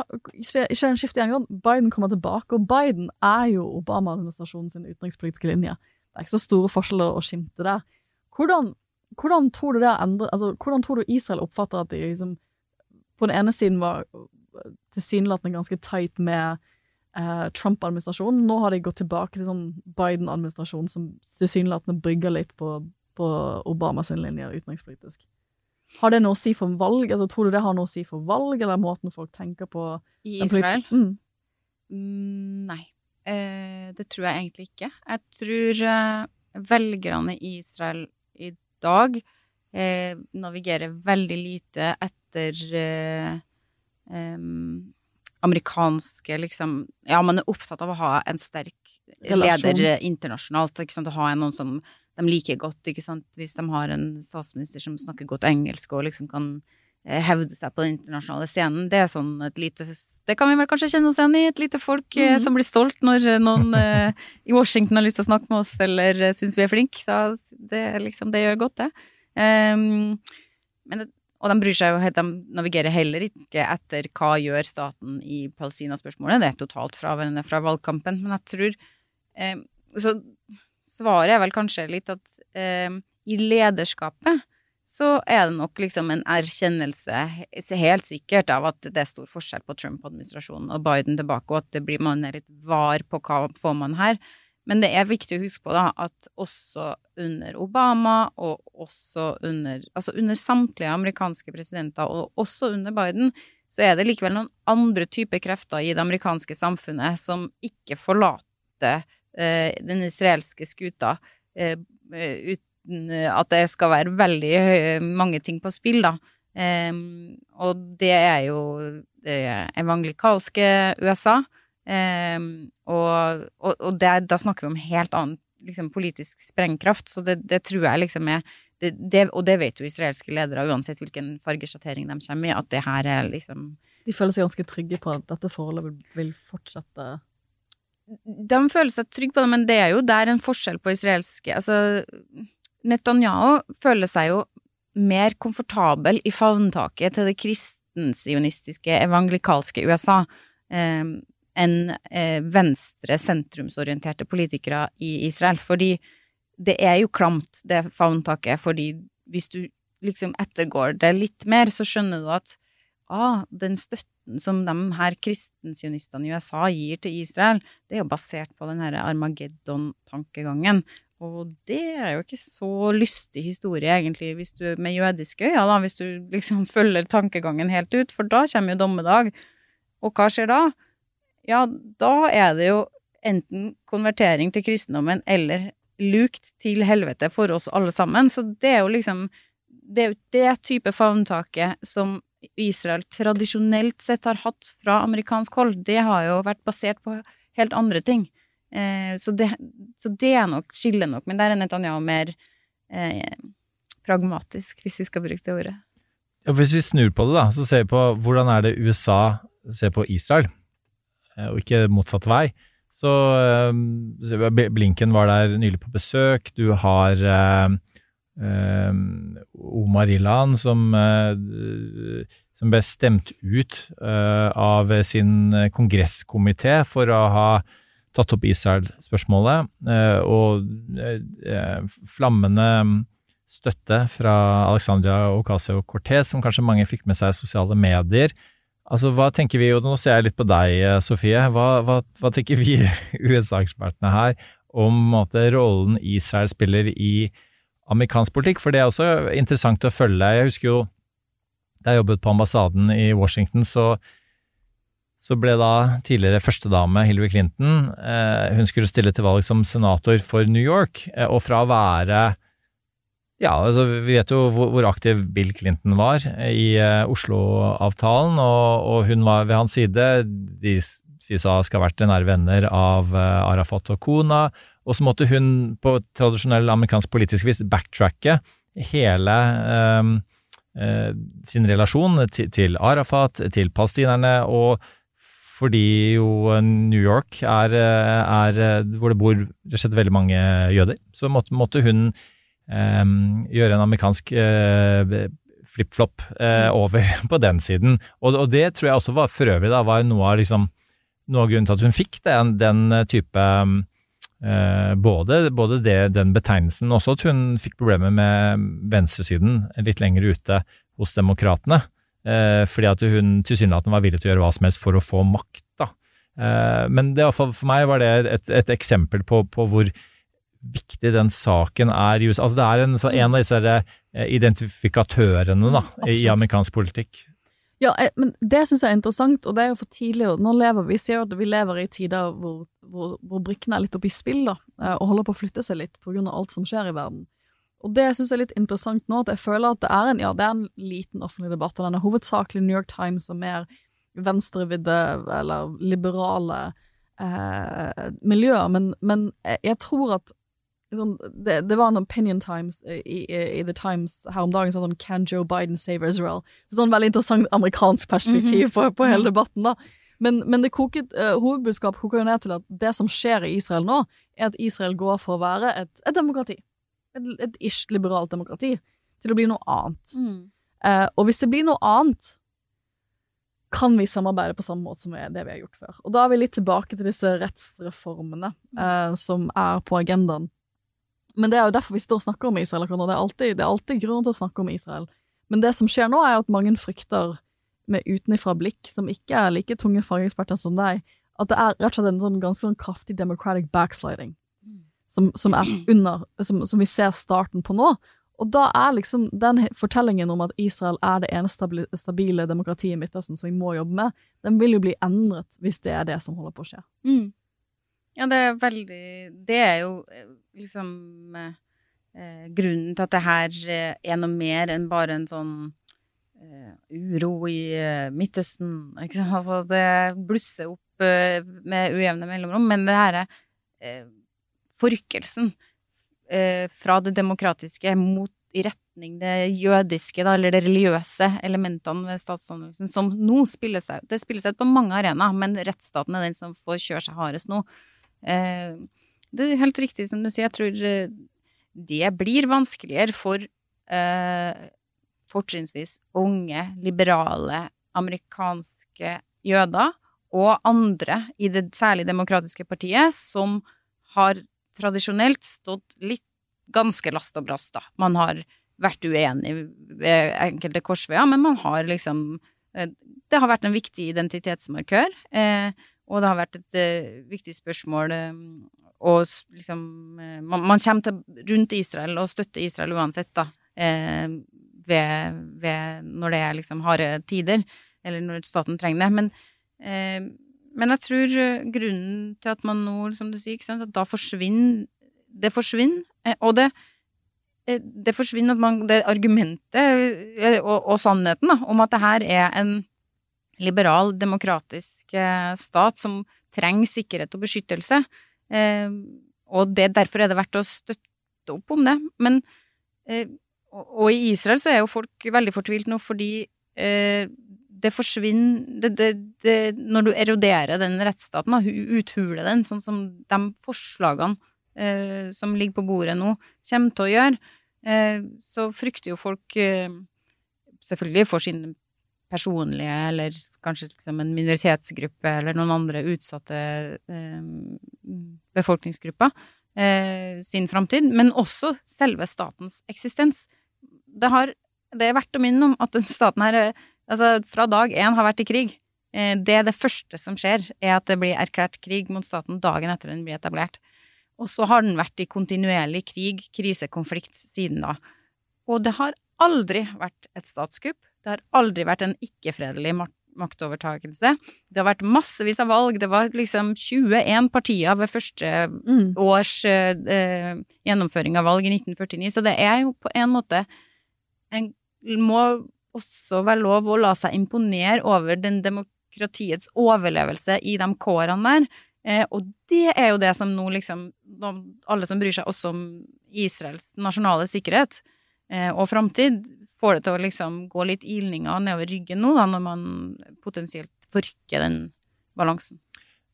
Speaker 8: skjer en skifte i England. Biden kommer tilbake, og Biden er jo Obama-administrasjonen sin utenrikspolitiske linje. Det er ikke så store forskjeller å skimte der. Hvordan, hvordan tror du det endrer, altså, hvordan tror du Israel oppfatter at de liksom på den ene siden var tilsynelatende ganske tight med eh, Trump-administrasjonen. Nå har de gått tilbake til sånn Biden-administrasjon som tilsynelatende bygger litt på, på Obamas linjer linje utenrikspolitisk. Har det noe å si for valg? Altså, tror du det har noe å si for valg, eller måten folk tenker på?
Speaker 9: I Israel?
Speaker 8: Mm.
Speaker 9: Mm, nei. Eh, det tror jeg egentlig ikke. Jeg tror eh, velgerne i Israel i dag eh, navigerer veldig lite etter eh, eh, amerikanske liksom Ja, man er opptatt av å ha en sterk
Speaker 8: Relasjon.
Speaker 9: leder internasjonalt. Ikke sant? Å ha noen som de liker godt, ikke sant. Hvis de har en statsminister som snakker godt engelsk og liksom kan eh, hevde seg på den internasjonale scenen. Det er sånn et lite Det kan vi vel kanskje kjenne oss igjen i. Et lite folk mm
Speaker 8: -hmm.
Speaker 9: som blir stolt når eh, noen i Washington har lyst til å snakke med oss eller syns vi er flinke. Så det, liksom, det gjør godt, det. Ehm, men og de bryr seg jo helt, de navigerer heller ikke etter hva gjør staten i Palestina-spørsmålet. Det er totalt fraværende fra valgkampen. Men jeg tror um, Så svaret er vel kanskje litt at um, i lederskapet så er det nok liksom en erkjennelse, helt sikkert, av at det er stor forskjell på Trump-administrasjonen og Biden tilbake, og at det blir, man er litt var på hva får man her. Men det er viktig å huske på da, at også under Obama, og også under, altså under samtlige amerikanske presidenter, og også under Biden, så er det likevel noen andre typer krefter i det amerikanske samfunnet som ikke forlater eh, den israelske skuta eh, eh, uten at det skal være veldig høye, mange ting på spill, da. Eh, og det er jo det evangelikalske USA. Em, og og, og det, da snakker vi om helt annen liksom, politisk sprengkraft, så det, det tror jeg liksom er det, det, Og det vet jo israelske ledere, uansett hvilken fargesjattering de kommer i, at det her er liksom
Speaker 8: De føler seg ganske trygge på at dette forholdet vil, vil fortsette.
Speaker 9: de føler seg trygge på det, men det er jo der en forskjell på israelske Altså, Netanyahu føler seg jo mer komfortabel i favntaket til det kristensionistiske, evangelikalske USA eh, enn eh, venstre, sentrumsorienterte politikere i Israel. Fordi det er jo klamt, det favntaket, fordi hvis du liksom ettergår det litt mer, så skjønner du at ah, den støtten som de her kristensionistene i USA gir til Israel, det er jo basert på den her Armageddon-tankegangen. Og det er jo ikke så lystig historie, egentlig, hvis du med jødiske øyne, da, hvis du liksom følger tankegangen helt ut, for da kommer jo dommedag. Og hva skjer da? Ja, da er det jo enten konvertering til kristendommen eller lukt til helvete for oss alle sammen. Så det er jo liksom det er jo det type favntaket som Israel tradisjonelt sett har hatt fra amerikansk hold. Det har jo vært basert på helt andre ting. Eh, så, det, så det er nok, skillet nok. Men der er Netanyahu mer eh, pragmatisk, hvis vi skal bruke det ordet.
Speaker 7: Ja, hvis vi snur på det, da, så ser vi på hvordan er det USA ser på Israel, og ikke motsatt vei. Så eh, Blinken var der nylig på besøk. Du har Um, eh, Omar Ilan, som, uh, som ble stemt ut uh, av sin kongresskomité for å ha tatt opp Israel-spørsmålet, og flammende støtte fra Alexandria Ocasio-Cortez, som kanskje mange fikk med seg i sosiale medier. Altså, hva tenker vi, og nå ser jeg litt på deg, eh, Sofie, hva, hva, hva tenker vi USA-ekspertene her om måte, rollen Israel spiller i amerikansk politikk? For det er også interessant å følge. Jeg husker jo da jeg jobbet på ambassaden i Washington, så, så ble da tidligere førstedame Hillary Clinton eh, Hun skulle stille til valg som senator for New York, eh, og fra å være ja, altså vi vet jo hvor, hvor, aktiv Bill Clinton var i uh, Oslo-avtalen, og, og, hun var ved hans side. De sies å ha vært nære venner av uh, Arafat og kona. Og så måtte hun på tradisjonell amerikansk politisk vis backtracke hele um, uh, sin relasjon til, til, Arafat, til palestinerne, og fordi jo New York er, er hvor det bor rett og slett veldig mange jøder, så måtte, måtte hun gjøre en amerikansk uh, flip-flop uh, over på den siden. Og, og, det tror jeg også var for øvrig da, var noe av, liksom, noe av grunnen til at hun fikk den, den type uh, både, både det, den betegnelsen, også at hun fikk problemer med venstresiden litt lenger ute hos demokratene. fordi at hun tilsynelatende var villig til å gjøre hva som helst for å få makt. da. men det, for meg var det et, et eksempel på, på hvor viktig den saken er i USA. Altså det er en, en av disse eh, identifikatørene da, i amerikansk politikk.
Speaker 8: Ja, eh, men det syns jeg er interessant, og det er jo for tidlig. Nå lever vi ser at vi lever i tider hvor, hvor, hvor brikkene er litt oppe i spill, da, eh, og holder på å flytte seg litt av alt som skjer i verden. Og det syns jeg er litt interessant nå, at jeg føler at det er en, ja, det er en liten offentlig debatt, og den er hovedsakelig New York Times og mer venstrevidde eller liberale eh, miljøer, men, men jeg tror at Sånn, det, det, var en Opinion Times i, i, i, The Times her om dagen sånn Can Joe Biden save Israel? Sånn veldig interessant amerikansk perspektiv mm -hmm. på, på, hele debatten, da. Men, men det koket, uh, hovedbudskapet koker jo ned til at det som skjer i Israel nå, er at Israel går for å være et, et demokrati. Et, et ish-liberalt demokrati. Til å bli noe annet. Mm. Uh, og hvis det blir noe annet, kan vi samarbeide på samme måte som det vi har gjort før. Og da er vi litt tilbake til disse rettsreformene uh, som er på agendaen men det er jo derfor vi står og snakker om Israel. Det er alltid, det er alltid grunn til å snakke om Israel. Men det som skjer nå, er at mange frykter, med utenifra blikk, som ikke er like tunge fageksperter som deg, at det er rett og slett en sånn ganske sånn kraftig democratic backsliding. Som, som er under som, som, vi ser starten på nå. Og da er liksom den fortellingen om at Israel er det eneste stabile demokratiet i Midtøsten som vi må jobbe med, den vil jo bli endret hvis det er det som holder på å skje.
Speaker 9: Mm. Ja, det er veldig Det er jo eh, liksom eh, grunnen til at det her eh, er noe mer enn bare en sånn eh, uro i eh, Midtøsten. Altså, det blusser opp eh, med ujevne mellomrom, men det her er forrykkelsen fra det demokratiske mot i retning det jødiske, da, eller det religiøse elementene ved statsdannelsen, som nå spiller seg. Det spiller seg ut på mange arenaer, men rettsstaten er den som får kjøre seg hardest nå. Eh, det er helt riktig som du sier, jeg tror eh, det blir vanskeligere for eh, fortrinnsvis unge, liberale, amerikanske jøder og andre i det særlig demokratiske partiet som har tradisjonelt stått litt ganske last og brast, da. Man har vært uenig ved enkelte korsveier, men man har liksom Det har vært en viktig identitetsmarkør. Eh, og det har vært et viktig spørsmål og liksom uh, man, man, kommer til, rundt Israel og støtter Israel uansett, da. Eh, ved, ved, når det er liksom harde tider, eller når staten trenger det. Men, men jeg tror grunnen til at man nå, som du sier, sant, at da forsvinner Det forsvinner. og det eh, det forsvinner at man, det argumentet eh, og, og sannheten da, om at det her er en liberal, demokratisk eh, stat som trenger sikkerhet og beskyttelse. Eh, og det, derfor er det verdt å støtte opp om det. Men eh, og, og, i Israel så er jo folk veldig fortvilt nå fordi eh, det forsvinner det, det, det, Når du eroderer den rettsstaten, da, uthuler den, sånn som de forslagene eh, som ligger på bordet nå, kommer til å gjøre, eh, så frykter jo folk eh, selvfølgelig for sin personlige, eller kanskje liksom en minoritetsgruppe eller noen andre utsatte eh, befolkningsgrupper, eh, sin framtid, men også selve statens eksistens. Det, har, det er verdt å minne om at den staten her altså, fra dag én har vært i krig. Eh, det er det første som skjer, er at det blir erklært krig mot staten dagen etter den blir etablert. Og så har den vært i kontinuerlig krig, krisekonflikt, siden da. Og det har aldri vært et statskupp. Det har aldri vært en ikke-fredelig maktovertakelse. Det har vært massevis av valg. Det var liksom 21 partier ved første mm. års eh, gjennomføring av valg i 1949. Så det er jo på en måte En må også være lov å la seg imponere over den demokratiets overlevelse i de kårene der. Eh, og det er jo det som nå liksom Alle som bryr seg også om Israels nasjonale sikkerhet eh, og framtid, får det til å liksom gå litt ilninger nedover ryggen nå, da, når man potensielt forrykker den balansen.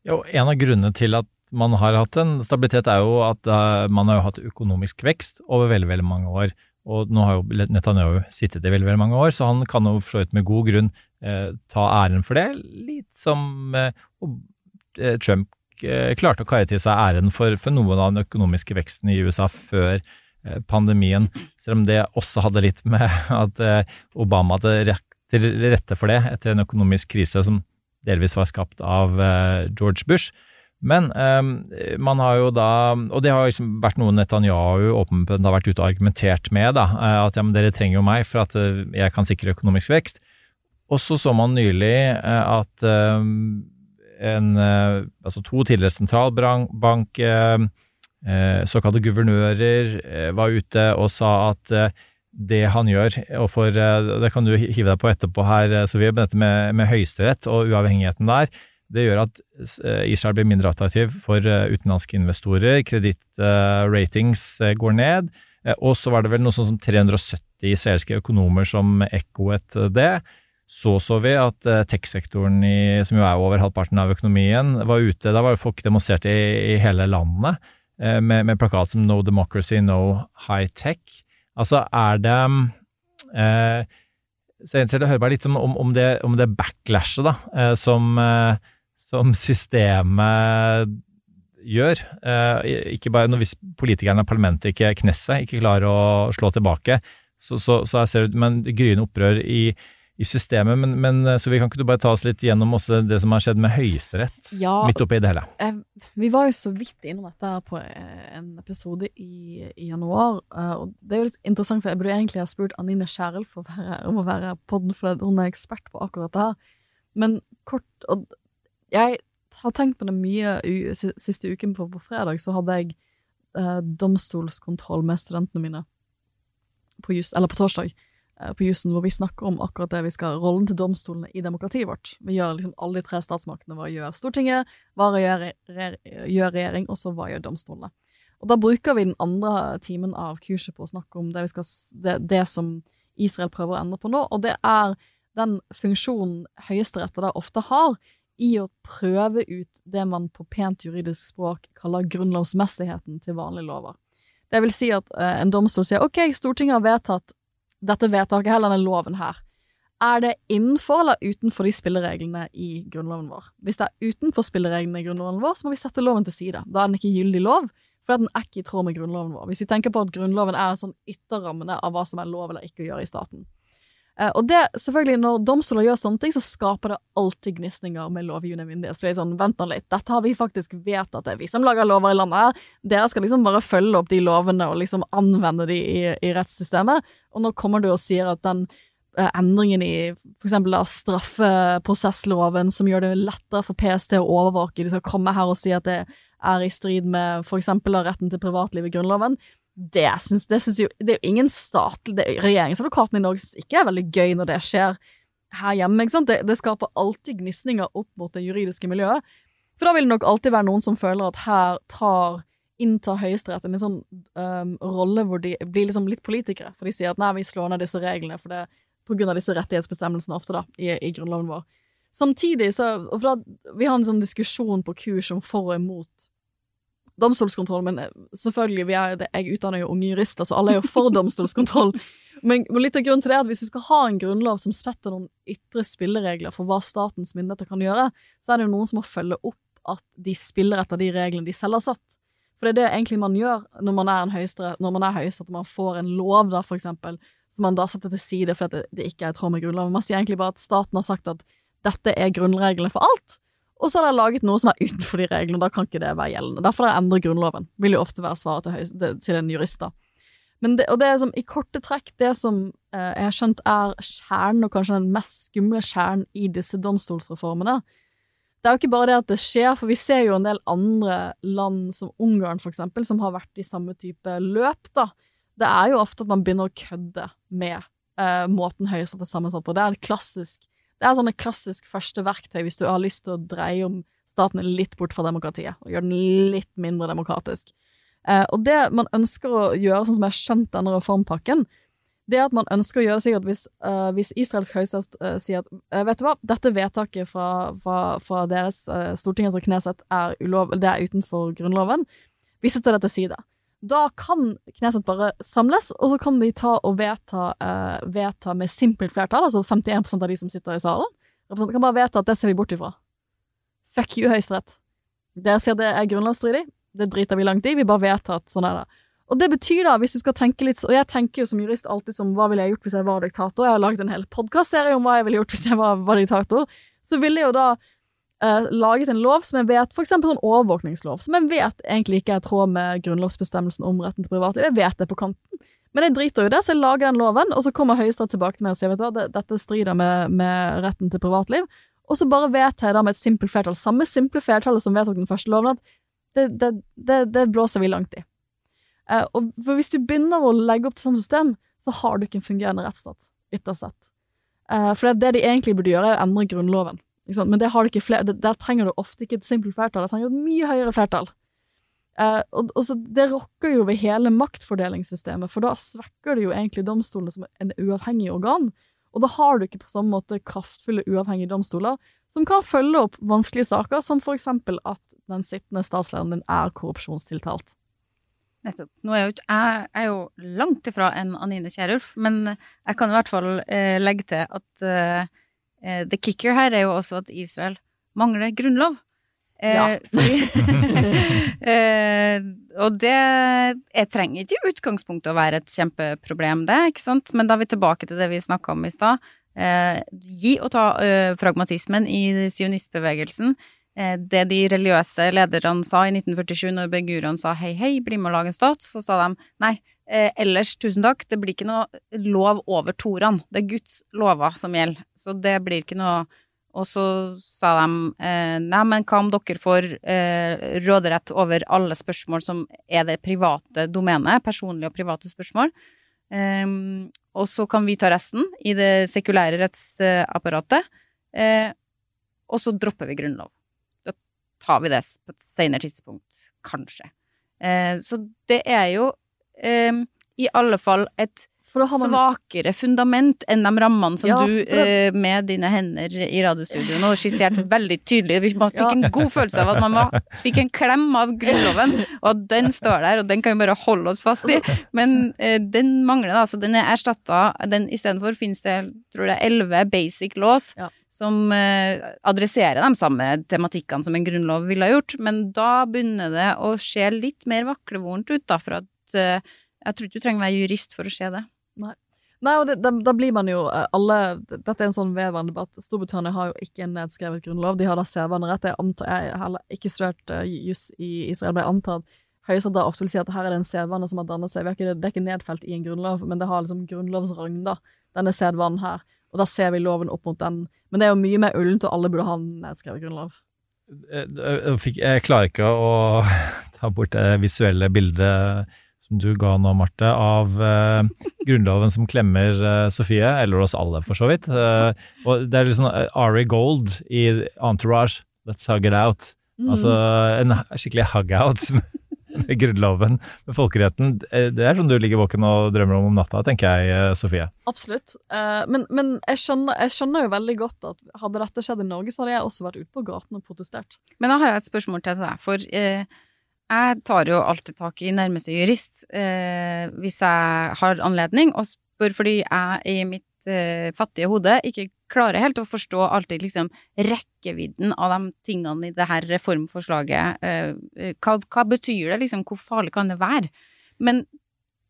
Speaker 7: Jo, en av grunnene til at man har hatt en stabilitet, er jo at uh, man har hatt økonomisk vekst over veldig, veldig mange år. Og nå har jo Netanyahu sittet i veldig, veldig mange år, så han kan jo for vidt med god grunn eh, ta æren for det. Litt som eh, Trump Eh, klarte å kaie til seg æren for, for noe av den økonomiske veksten i USA før eh, pandemien, selv om det også hadde litt med at eh, Obama hadde til rette for det etter en økonomisk krise som delvis var skapt av George Bush. Men um, man har jo da, og det har liksom vært noe Netanyahu åpenbart har vært ute og argumentert med, da, at ja, men dere trenger jo meg for at jeg kan sikre økonomisk vekst. Og så så man nylig at um, en, eh, altså to tidligere sentralbank, eh, eh, såkalte guvernører, var ute og sa at det han gjør, og for det kan du hive deg på etterpå her, så vi dette med, med høyesterett og uavhengigheten der, det gjør at Israel blir mindre attraktiv for utenlandske investorer, kredittratings går ned, og så var det vel noe sånn som 370 israelske økonomer som ekkoet det. Så så vi at tech-sektoren, som jo er over halvparten av økonomien, var ute. Da var folk demonstrert i, i hele landet med, med, plakat som No Democracy, No High Tech. Altså, er det eh, Så jeg ønsker å høre bare litt om, om, det, om det backlashet da, som, som systemet gjør. ikke bare når hvis politikerne og parlamentet ikke Knesset ikke klarer å slå tilbake, så, så, så jeg ser det et gryende opprør i i systemet, men, men, så vi kan ikke du bare ta oss litt gjennom også det som har skjedd med Høyesterett, ja, midt oppi det hele?
Speaker 8: Eh, vi var jo så vidt innom dette på eh, en episode i, i januar, eh, og det er jo litt interessant, for jeg burde egentlig ha spurt Anine Skjærel om å være podden, for hun er ekspert på akkurat det her. Men kort og Jeg har tenkt på det mye siste uken, på, på fredag så hadde jeg eh, domstolskontroll med studentene mine på just, eller på torsdag. Eh, på jussen hvor vi snakker om akkurat det vi skal rollen til domstolene i demokratiet vårt. Vi gjør liksom alle de tre statsmaktene. Hva gjør Stortinget, hva gjør, gjør regjering, og så hva gjør domstolene? Og da bruker vi den andre timen av kurset på å snakke om det, skal, det, det som Israel prøver å endre på nå, og det er den funksjonen Høyesterett da ofte har i å prøve ut det man på pent juridisk språk kaller grunnlovsmessigheten til vanlige lover. Det vil si at eh, en domstol sier ok, Stortinget har vedtatt dette vedtaket, heller denne loven her. Er det innenfor eller utenfor de spillereglene i Grunnloven vår? Hvis det er utenfor spillereglene i Grunnloven vår, så må vi sette loven til side. Da er den ikke gyldig lov, for den er ikke i tråd med Grunnloven vår. Hvis vi tenker på at Grunnloven er en sånn ytterrammene av hva som er lov eller ikke å gjøre i staten. Eh, og det, selvfølgelig, når domstoler gjør sånne ting, så skaper det alltid gnisninger med lovgivende myndighet. For det er sånn, vent nå litt, dette har vi faktisk vedtatt, det er vi som lager lover i landet her. Dere skal liksom bare følge opp de lovene og liksom anvende de i, i rettssystemet. Og nå kommer du og sier at den eh, endringen i eksempel straffeprosessloven som gjør det lettere for PST å overvåke, de skal komme her og si at det er i strid med eksempel retten til privatliv i Grunnloven. Det syns, jo Det er jo ingen statlig det, Regjeringsadvokaten i Norge syns ikke er veldig gøy når det skjer her hjemme. ikke sant? Det, det skaper alltid gnisninger opp mot det juridiske miljøet. For da vil det nok alltid være noen som føler at her tar inntar Høyesterett en sånn um, rolle hvor de blir liksom litt politikere. For de sier at nei, vi slår ned disse reglene for det, på grunn av disse rettighetsbestemmelsene ofte da, i, i grunnloven vår. Samtidig så for da, Vi har en sånn diskusjon på kurs om for og imot domstolskontroll, men eh, selvfølgelig, er, jeg utdanner jo unge jurister, så alle er jo for domstolskontroll. Men, litt av grunnen til det er at hvis du skal ha en grunnlov som setter noen ytre spilleregler for hva statens myndigheter kan gjøre, så er det jo noen som må følge opp at de spiller etter de reglene de selv har satt. For det er det egentlig man gjør når man er en høyesterett, når man er høyesterett og man får en lov, da, for eksempel, som man da setter til side fordi det, det ikke er i tråd med Grunnloven. Man sier egentlig bare at staten har sagt at dette er grunnreglene for alt, og så har de laget noe som er utenfor de reglene, og da kan ikke det være gjeldende. Derfor har de endret Grunnloven. Vil jo ofte være svaret til, til en jurist, da. Men det, og det som, i korte trekk det som eh, jeg har skjønt er kjernen, og kanskje den mest skumle kjernen i disse domstolsreformene, det er jo ikke bare det at det skjer, for vi ser jo en del andre land, som Ungarn for eksempel, som har vært i samme type løp, da. Det er jo ofte at man begynner å kødde med eh, måten Høyesterett er sammensatt på. Det er et klassisk det er sånn et klassisk første verktøy hvis du har lyst til å dreie om staten litt bort fra demokratiet, og gjøre den litt mindre demokratisk. Eh, og det man ønsker å gjøre, sånn som jeg har skjønt denne reformpakken, det er at man ønsker å gjøre det sikkert hvis, uh, hvis israelsk høyesterett uh, sier at uh, vet du hva, dette vedtaket fra, fra, fra deres Stortingets og Kneset er ulov, det er utenfor Grunnloven, vi setter det til side. Da kan Kneset bare samles, og så kan de ta og vedta, vedta med simpelt flertall, altså 51% av de som sitter i salen, kan bare vedta at det ser vi bort ifra. Fuck you, Høyesterett. Dere sier det er grunnlovsstridig, det driter vi langt i, vi bare vedtar at sånn er det. Og det betyr da, hvis du skal tenke litt Og jeg tenker jo som jurist alltid som hva ville jeg gjort hvis jeg var diktator? Jeg har laget en hel podkastserie om hva jeg ville gjort hvis jeg var, var diktator. Så ville jo da eh, laget en lov som jeg vet For eksempel en overvåkningslov, som jeg vet egentlig ikke er i tråd med grunnlovsbestemmelsen om retten til privatliv. Jeg vet det på kanten. Men jeg driter jo i det, så jeg lager den loven, og så kommer Høyesterett tilbake til meg og sier vet du hva, dette strider med, med retten til privatliv. Og så bare vedtar jeg da med et simpelt flertall, samme simple flertallet som vedtok den første loven, at det, det, det, det blåser vi langt i. Uh, og for hvis du begynner å legge opp til sånt system, så har du ikke en fungerende rettsstat, ytterst sett. Uh, for det, det, de egentlig burde gjøre, er å endre Grunnloven. Men det har du ikke flere, der trenger du ofte ikke et simpelt flertall, der trenger du et mye høyere flertall. Uh, og, og Det rokker jo ved hele maktfordelingssystemet, for da svekker det jo egentlig domstolene som en uavhengig organ. Og da har du ikke på samme måte kraftfulle, uavhengige domstoler som kan følge opp vanskelige saker, som for eksempel at den sittende statslederen din er korrupsjonstiltalt.
Speaker 9: Nettopp. Nå er jo ikke jeg er jo langt ifra en Anine Kierulf, men jeg kan i hvert fall eh, legge til at eh, the kicker her er jo også at Israel mangler grunnlov. Eh, ja. eh, og det Jeg trenger ikke i utgangspunktet å være et kjempeproblem, det, ikke sant, men da er vi tilbake til det vi snakka om i stad. Eh, gi og ta pragmatismen i sionistbevegelsen Eh, det de religiøse lederne sa i 1947 når begurene sa hei, hei, bli med og lage en stat, så sa de nei, eh, ellers, tusen takk, det blir ikke noe lov over Toraen. Det er Guds lover som gjelder, så det blir ikke noe Og så sa de eh, nei, men hva om dere får eh, råderett over alle spørsmål som er det private domenet, personlige og private spørsmål, eh, og så kan vi ta resten i det sekulære rettsapparatet, eh, og så dropper vi grunnlov. Da tar vi det på et senere tidspunkt, kanskje. Eh, så det er jo eh, i alle fall et man... svakere fundament enn de rammene som ja, du det... eh, med dine hender i radiostudio nå skisserte veldig tydelig. Man fikk ja. en god følelse av at man var, fikk en klem av Grunnloven, og at den står der, og den kan vi bare holde oss fast i. Men eh, den mangler, da. Så den er erstatta. Istedenfor finnes det tror jeg, elleve basic laws. Ja som eh, adresserer de samme tematikkene som en grunnlov ville ha gjort, men da begynner det å se litt mer vaklevorent ut, da, for at jeg tror ikke du trenger å være jurist for å se det.
Speaker 8: Nei. Nei, og det, da, da, blir man jo eh, alle Dette er en sånn vedvarende debatt. Storbritannia har jo ikke en nedskrevet grunnlov. De har da sedvanerett. Jeg, antar, jeg har heller ikke studert uh, juss i Israel, men jeg antar at Høyesterett ofte vil si at her er det en sedvane som har dannet seg. Det er ikke nedfelt i en grunnlov, men det har liksom grunnlovsrang, da, denne sedvanen her. Og da ser vi loven opp mot den. Men det er jo mye mer ullent, og alle burde ha en nedskrevet grunnlov.
Speaker 7: Eh, jeg klarer ikke å ta bort det visuelle bildet som du ga nå, Marte, av eh, Grunnloven som klemmer eh, Sofie, eller oss alle for så vidt. Eh, og det er litt sånn Ari Gold i Entourage, Let's Hug It Out.
Speaker 8: Mm.
Speaker 7: Altså en skikkelig hug-out med Grunnloven, med folkeretten. Eh, Det er sånn du ligger våken og drømmer om om natta, tenker jeg, eh, Sofie.
Speaker 8: Absolutt. Eh, men men jeg, skjønner, jeg skjønner jo veldig godt at hadde dette skjedd i Norge, så hadde jeg også vært ute på gaten og protestert.
Speaker 9: Men da har jeg et spørsmål til deg, for eh, jeg tar jo alltid tak i nærmeste jurist eh, hvis jeg har anledning, og spør fordi jeg i mitt eh, fattige hode ikke klarer helt å forstå alltid liksom rekkevidden av de tingene i det her reformforslaget. Eh, hva, hva betyr det, liksom? Hvor farlig kan det være? Men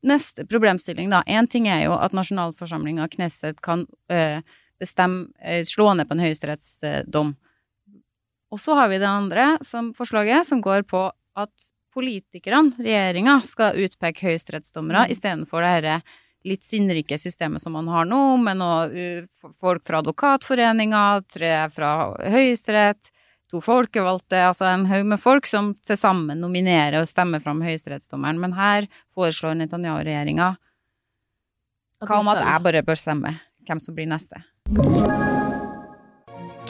Speaker 9: neste problemstilling, da. Én ting er jo at nasjonalforsamlinga, Knesset, kan eh, bestemme, eh, slå ned på en høyesterettsdom. Og så har vi det andre som forslaget, som går på at politikerne, regjeringa, skal utpeke høyesterettsdommere istedenfor det dette litt sinnrike systemet som man har nå, med noe folk fra Advokatforeninga, tre fra Høyesterett, to folkevalgte, altså en haug med folk som til sammen nominerer og stemmer fram høyesterettsdommeren. Men her foreslår Netanyahu-regjeringa hva om at jeg bare bør stemme hvem som blir neste?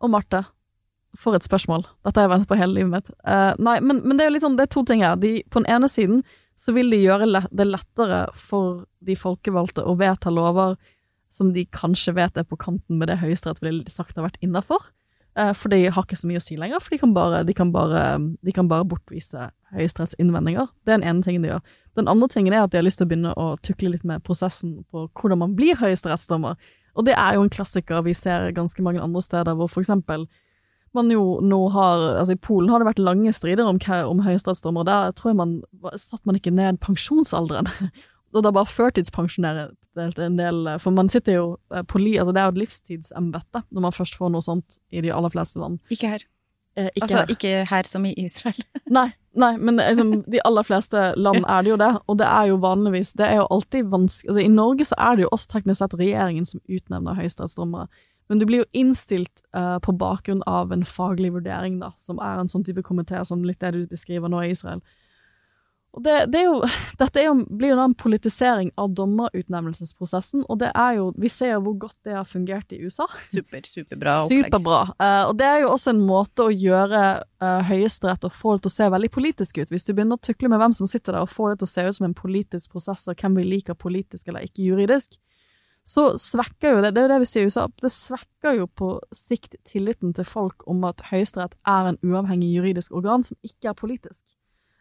Speaker 8: Og Marte, for et spørsmål. Dette har jeg ventet på hele livet mitt. Uh, nei, men, men det er jo litt sånn, det er to ting her. De, på den ene siden så vil de gjøre det lettere for de folkevalgte å vedta lover som de kanskje vet er på kanten med det Høyesterett ville sagt har vært innafor. Eh, for de har ikke så mye å si lenger, for de kan bare, de kan bare, de kan bare bortvise Høyesteretts innvendinger. Det er den ene tingen de gjør. Den andre tingen er at de har lyst til å begynne å tukle litt med prosessen på hvordan man blir høyesterettsdommer. Og det er jo en klassiker vi ser ganske mange andre steder, hvor for eksempel man jo nå har Altså, i Polen har det vært lange strider om, om høyesterettsdommer, og der tror jeg man satte man ikke ned pensjonsalderen. Og da bare førtidspensjonere en del For man sitter jo eh, på li... Altså, det er jo et livstidsembete når man først får noe sånt i de aller fleste land.
Speaker 9: Ikke her.
Speaker 8: Eh, ikke
Speaker 9: altså
Speaker 8: her.
Speaker 9: ikke her som i Israel.
Speaker 8: Nei, nei, men liksom, de aller fleste land er det jo det, og det er jo vanligvis Det er jo alltid vanskelig altså, I Norge så er det jo også teknisk sett regjeringen som utnevner høyesterettsdommere, men du blir jo innstilt uh, på bakgrunn av en faglig vurdering, da, som er en sånn type komité som litt det du beskriver nå i Israel. Og det, det er jo, dette er jo, blir jo en politisering av dommerutnevnelsesprosessen, og det er jo Vi ser jo hvor godt det har fungert i USA.
Speaker 9: Super, superbra opplegg.
Speaker 8: Superbra. Uh, og det er jo også en måte å gjøre uh, Høyesterett og få det til å se veldig politisk ut. Hvis du begynner å tukle med hvem som sitter der, og får det til å se ut som en politisk prosess, og hvem vi liker politisk eller ikke juridisk, så svekker jo det Det er jo det vi sier i USA. Det svekker jo på sikt tilliten til folk om at Høyesterett er en uavhengig juridisk organ som ikke er politisk.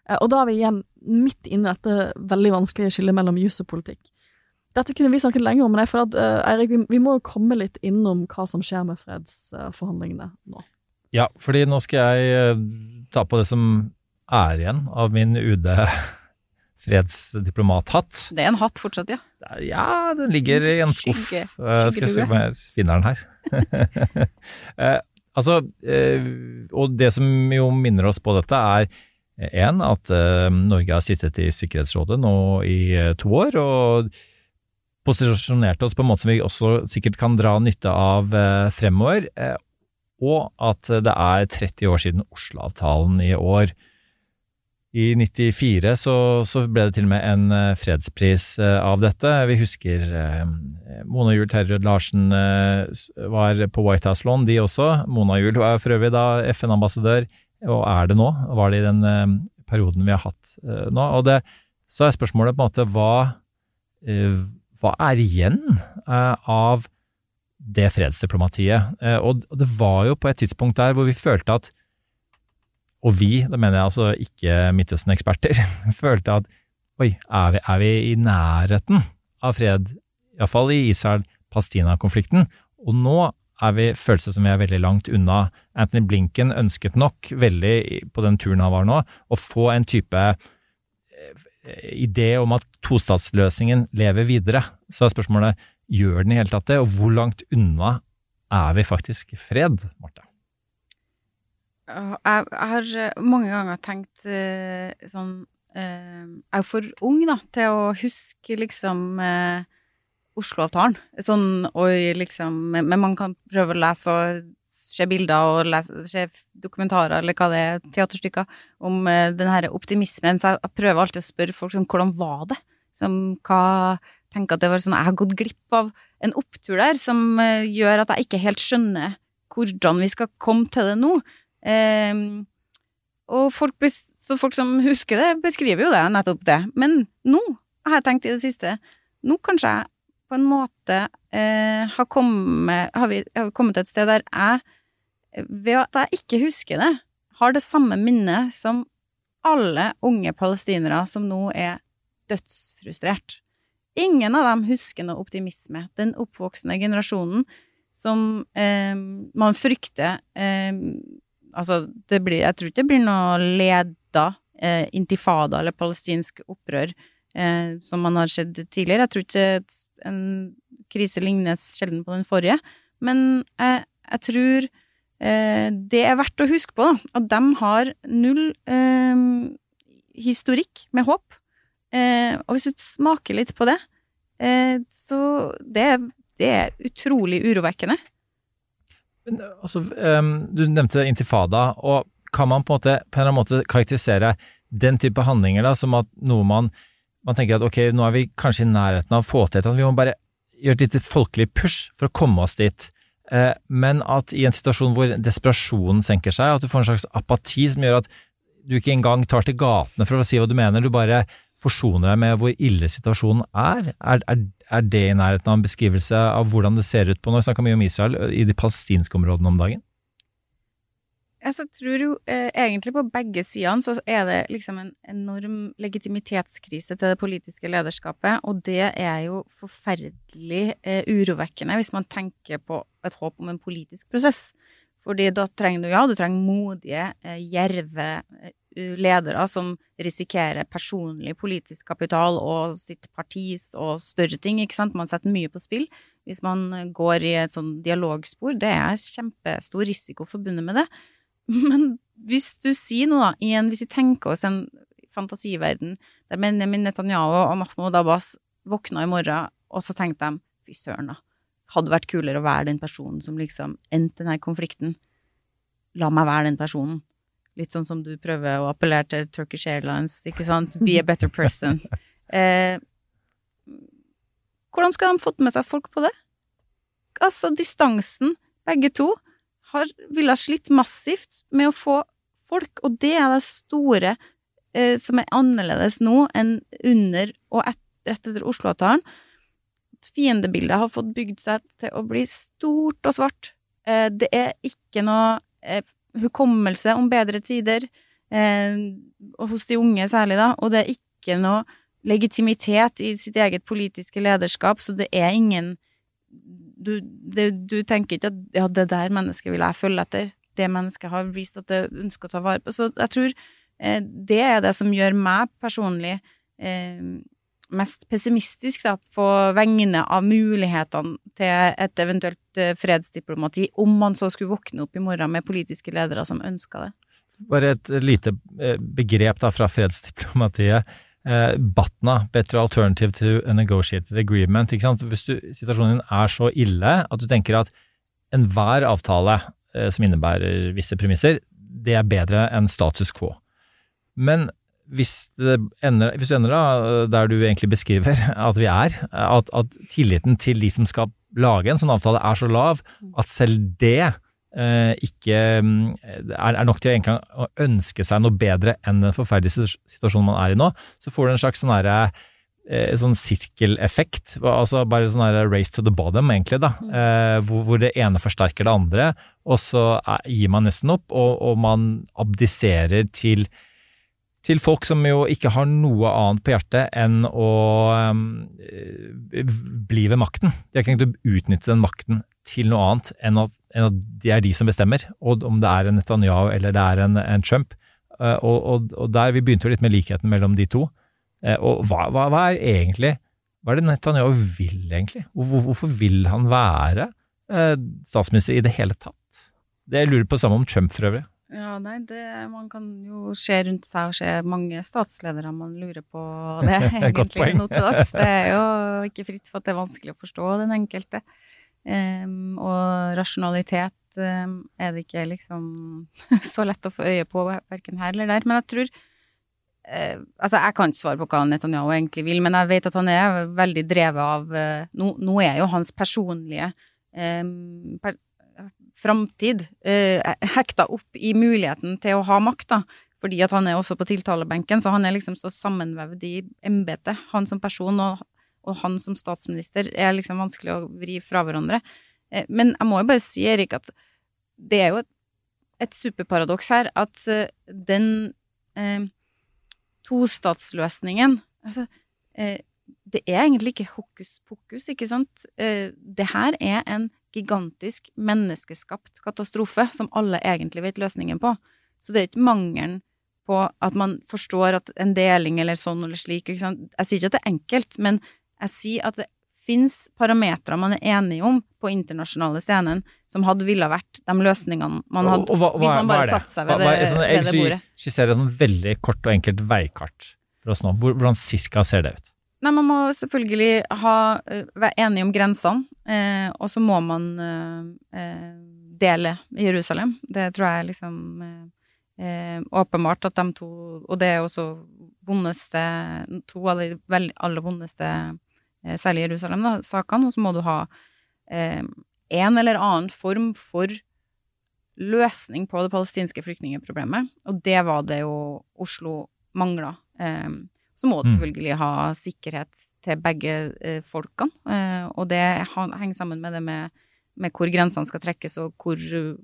Speaker 8: Eh, Og da er vi igjen midt inne i dette veldig vanskelige skillet mellom jus og politikk. Dette kunne vi snakket lenger om, men jeg føler at uh, Eirik, vi, vi må jo komme litt innom hva som skjer med fredsforhandlingene nå.
Speaker 7: Ja, fordi nå skal jeg eh, ta på det som er igjen av min UD fredsdiplomathatt.
Speaker 9: Det er en hatt fortsatt, ja.
Speaker 7: Ja, den ligger i en skuff.
Speaker 9: Skygge-
Speaker 7: Eh, Skal jeg se om jeg finner den her. Eh, altså, eh, og det som jo minner oss på dette, er én at eh, Norge har sittet i Sikkerhetsrådet nå i eh, to år, og posisjonert oss på en måte som vi også sikkert kan dra nytte av eh, fremover. Og at det er 30 år siden Oslo-avtalen i år. I 94 så, så ble det til og med en fredspris av dette. Vi husker Mona Juel Terrød Larsen var på White House Lawn, de også. Mona Juel var for øvrig da FN-ambassadør, og er det nå. Var det i den eh, perioden vi har hatt eh, nå. Og det, så er spørsmålet på en måte hva, eh, hva er igjen eh, av det fredsdiplomatiet? Eh, og det var jo på et tidspunkt der hvor vi følte at og vi, da mener jeg altså ikke Midtøsten-eksperter, følte at oi, er vi, er vi i nærheten av fred, iallfall i Israel-Palestina-konflikten? Og nå er vi, føles det som vi er veldig langt unna. Anthony Blinken ønsket nok veldig på den turen han var nå, å få en type idé om at tostatsløsningen lever videre. Så er spørsmålet gjør den i hele tatt det, og hvor langt unna er vi faktisk fred, Marte?
Speaker 9: Jeg, jeg har eh, mange ganger tenkt eh, sånn eh, Jeg er for ung da, til å huske liksom eh, Oslo-avtalen. Sånn, liksom Men man kan prøve å lese og se bilder og lese, se dokumentarer eller hva det er, teaterstykker, om eh, den her optimismen. Så jeg, prøver alltid å spørre folk sånn, hvordan var det? Som, hva tenker at det var sånn Jeg har gått glipp av en opptur der som eh, gjør at jeg ikke helt skjønner hvordan vi skal komme til det nå. Um, og folk, folk som husker det, beskriver jo det, nettopp det. Men nå har jeg tenkt i det siste Nå kanskje jeg på en måte eh, har, kommet, har, vi, har kommet til et sted der jeg, ved at jeg ikke husker det, har det samme minnet som alle unge palestinere som nå er dødsfrustrert. Ingen av dem husker noe optimisme. Den oppvoksende generasjonen som eh, man frykter eh, Altså, det blir Jeg tror ikke det blir noe leda eh, intifada eller palestinsk opprør eh, som man har sett tidligere. Jeg tror ikke en krise lignes sjelden på den forrige, men jeg, jeg tror eh, det er verdt å huske på, da, at de har null eh, historikk med håp. Eh, og hvis du smaker litt på det, eh, så det, det er utrolig urovekkende.
Speaker 7: Men, altså, ehm, du nevnte intifada, og kan man på en, måte, på en eller annen måte karakterisere den type handlinger da, som at noe man, man tenker at ok, nå er vi kanskje i nærheten av å få til dette, vi må bare gjøre et lite folkelig push for å komme oss dit. Eh, men at i en situasjon hvor desperasjonen senker seg, at du får en slags apati som gjør at du ikke engang tar til gatene for å si hva du mener, du bare forsoner deg med hvor ille situasjonen er. Er, er, er det i nærheten av en beskrivelse av hvordan det ser ut på Nå snakker vi om Israel i de palestinske områdene om dagen.
Speaker 9: Jeg tror jo eh, egentlig på begge sidene så er det liksom en enorm legitimitetskrise til det politiske lederskapet, og det er jo forferdelig eh, urovekkende hvis man tenker på et håp om en politisk prosess. Fordi da trenger du, ja, du trenger modige, eh, gjerve eh, ledere som risikerer personlig politisk kapital og sitt partis og større ting, ikke sant. Man setter mye på spill hvis man eh, går i et sånn dialogspor. Det er kjempestor risiko forbundet med det. Men hvis du sier noe, da, en, hvis vi tenker oss en fantasiverden der Benjamin Netanyahu og Mahmoud Abbas våkna i morgen, og så tenkte de fy søren, da. Hadde vært kulere å være den personen som liksom endte denne konflikten. La meg være den personen. Litt sånn som du prøver å appellere til Turkish Airlines, ikke sant? Be a better person. Eh, hvordan skulle de fått med seg folk på det? Altså, distansen, begge to, har ville slitt massivt med å få folk, og det er det store eh, som er annerledes nå enn under og et, rett etter Oslo-avtalen. Fiendebildet har fått bygd seg til å bli stort og svart. Eh, det er ikke noe eh, hukommelse om bedre tider, eh, hos de unge særlig, da, og det er ikke noe legitimitet i sitt eget politiske lederskap, så det er ingen du, det, du tenker ikke at ja, det der mennesket vil jeg følge etter. Det mennesket har vist at det ønsker å ta vare på. Så jeg tror eh, det er det som gjør meg personlig eh, mest pessimistisk da, på vegne av mulighetene til et eventuelt eh, fredsdiplomati, om man så skulle våkne opp i morgen med politiske ledere som ønska det.
Speaker 7: Bare et lite eh, begrep da fra fredsdiplomatiet. Eh, BATNA, Better Alternative to a Negotiated Agreement. Ikke sant? Hvis du, situasjonen din er så ille at du tenker at enhver avtale eh, som innebærer visse premisser, det er bedre enn status quo. Men hvis, ender, hvis du ender da der du egentlig beskriver at vi er, at, at tilliten til de som skal lage en sånn avtale er så lav at selv det eh, ikke mm, er, nok til å ønske seg noe bedre enn den forferdelige situasjonen man er i nå, så får du en slags sånn herre eh, sånn sirkeleffekt, altså bare sånn her race to the bottom, egentlig, da, eh, hvor, det ene forsterker det andre, og så gir man nesten opp, og, man abdiserer til til folk som jo ikke har noe annet på hjertet enn å bli ved makten. De har ikke tenkt å utnytte den makten til noe annet enn at, de er de som bestemmer, og om det er en Netanyahu eller det er en, en Trump. Uh, og, og, og, der, Vi begynte jo litt med likheten mellom de to. Eh, og hva, hva, hva er egentlig Hva er det Netanyahu vil, egentlig? Hvor, hvorfor vil han være eh, statsminister i det hele tatt? Det jeg lurer på samme om Trump, for øvrig.
Speaker 9: Ja, nei, det, man kan jo se rundt seg og se mange statsledere man lurer på det, egentlig, nå til dags. Det er jo ikke fritt for at det er vanskelig å forstå den enkelte. Em, og rasjonalitet um, er det ikke liksom så lett å få øye på verken her eller der. Men jeg tror uh, Altså, jeg kan ikke svare på hva Netanyahu egentlig vil, men jeg vet at han er veldig drevet av uh, Nå, nå er jo hans personlige um, per, framtid uh, hekta opp i muligheten til å ha makt, da. Fordi at han er også på tiltalebenken, så han er liksom så sammenvevd i embetet. Han som person og, og han som statsminister er liksom vanskelig å vri fra hverandre. Eh, men jeg må jo bare si, Erik, at det er jo et, et superparadoks her at eh, den eh, tostatsløsningen altså, eh, det er egentlig ikke hokus pokus, ikke sant? Eh, det her er en gigantisk menneskeskapt katastrofe som alle egentlig vet løsningen på. Så det er ikke mangelen på at man forstår at en deling eller sånn eller slik, ikke sant. Jeg sier ikke at det er enkelt, men jeg sier at det fins parametere man er enige om på internasjonale scenen som hadde ville vært de løsningene man hadde,
Speaker 7: hva- hva
Speaker 9: hvis man bare satte seg ved
Speaker 7: Hva-
Speaker 9: det,
Speaker 7: sånn-
Speaker 9: ved det bordet.
Speaker 7: Jeg skisserer et sånn veldig kort og enkelt veikart for oss nå. Hvordan cirka ser det ut?
Speaker 9: Nei, man må selvfølgelig ha, eh, være enige om grensene, eh, og så må man eh, eh, dele Jerusalem. Det tror jeg liksom eh, eh, åpenbart at de to Og det er også vondeste To av de aller vondeste, særlig Jerusalem, da, sakene. Og så må du ha eh, en eller annen form for løsning på det palestinske flyktningeproblemet. og det var det jo Oslo mangla. Eh, så må du
Speaker 10: Mm.
Speaker 9: selvfølgelig ha sikkerhet til begge eh, folkene, eh, og det henger sammen med det med, med hvor grensene skal trekkes, og hvor eh,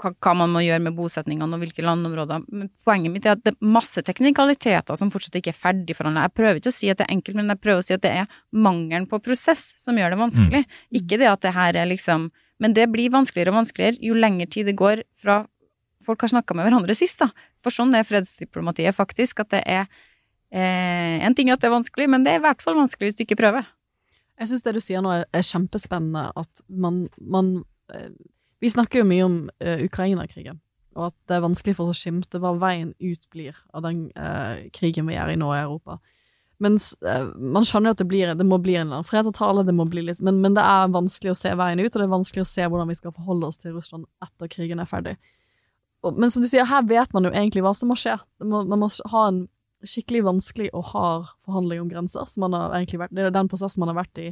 Speaker 9: hva, man må gjøre med bosetningene og hvilke landområder. Men poenget mitt er at det er masse teknikaliteter som fortsatt ikke er ferdig forhandla. Jeg prøver ikke å si at det er enkelt, men jeg prøver å si at det er mangelen på prosess som gjør det vanskelig. Ikke det at det her er liksom Men det blir vanskeligere og vanskeligere jo lengre tid det går fra folk har snakka med hverandre sist, da. For sånn er fredsdiplomatiet faktisk, at det er eh, En ting at det er vanskelig, men det er i hvert fall vanskelig hvis du ikke prøver.
Speaker 8: Jeg syns det du sier nå er, er kjempespennende, at man, man eh, Vi snakker jo mye om uh, Ukraina-krigen, og at det er vanskelig for oss å skimte hva veien ut blir av den uh, krigen vi er i nå i Europa. Mens uh, man skjønner jo at det, blir, det må bli en eller annen fredsavtale, det må bli litt, men, men det er vanskelig å se veien ut, og det er vanskelig å se hvordan vi skal forholde oss til Russland etter krigen er ferdig. Og, men som du sier, her vet man jo egentlig hva som må skje. Må, man må ha en skikkelig vanskelig og hard forhandling om grenser, som man har egentlig vært, det er den prosessen man har vært i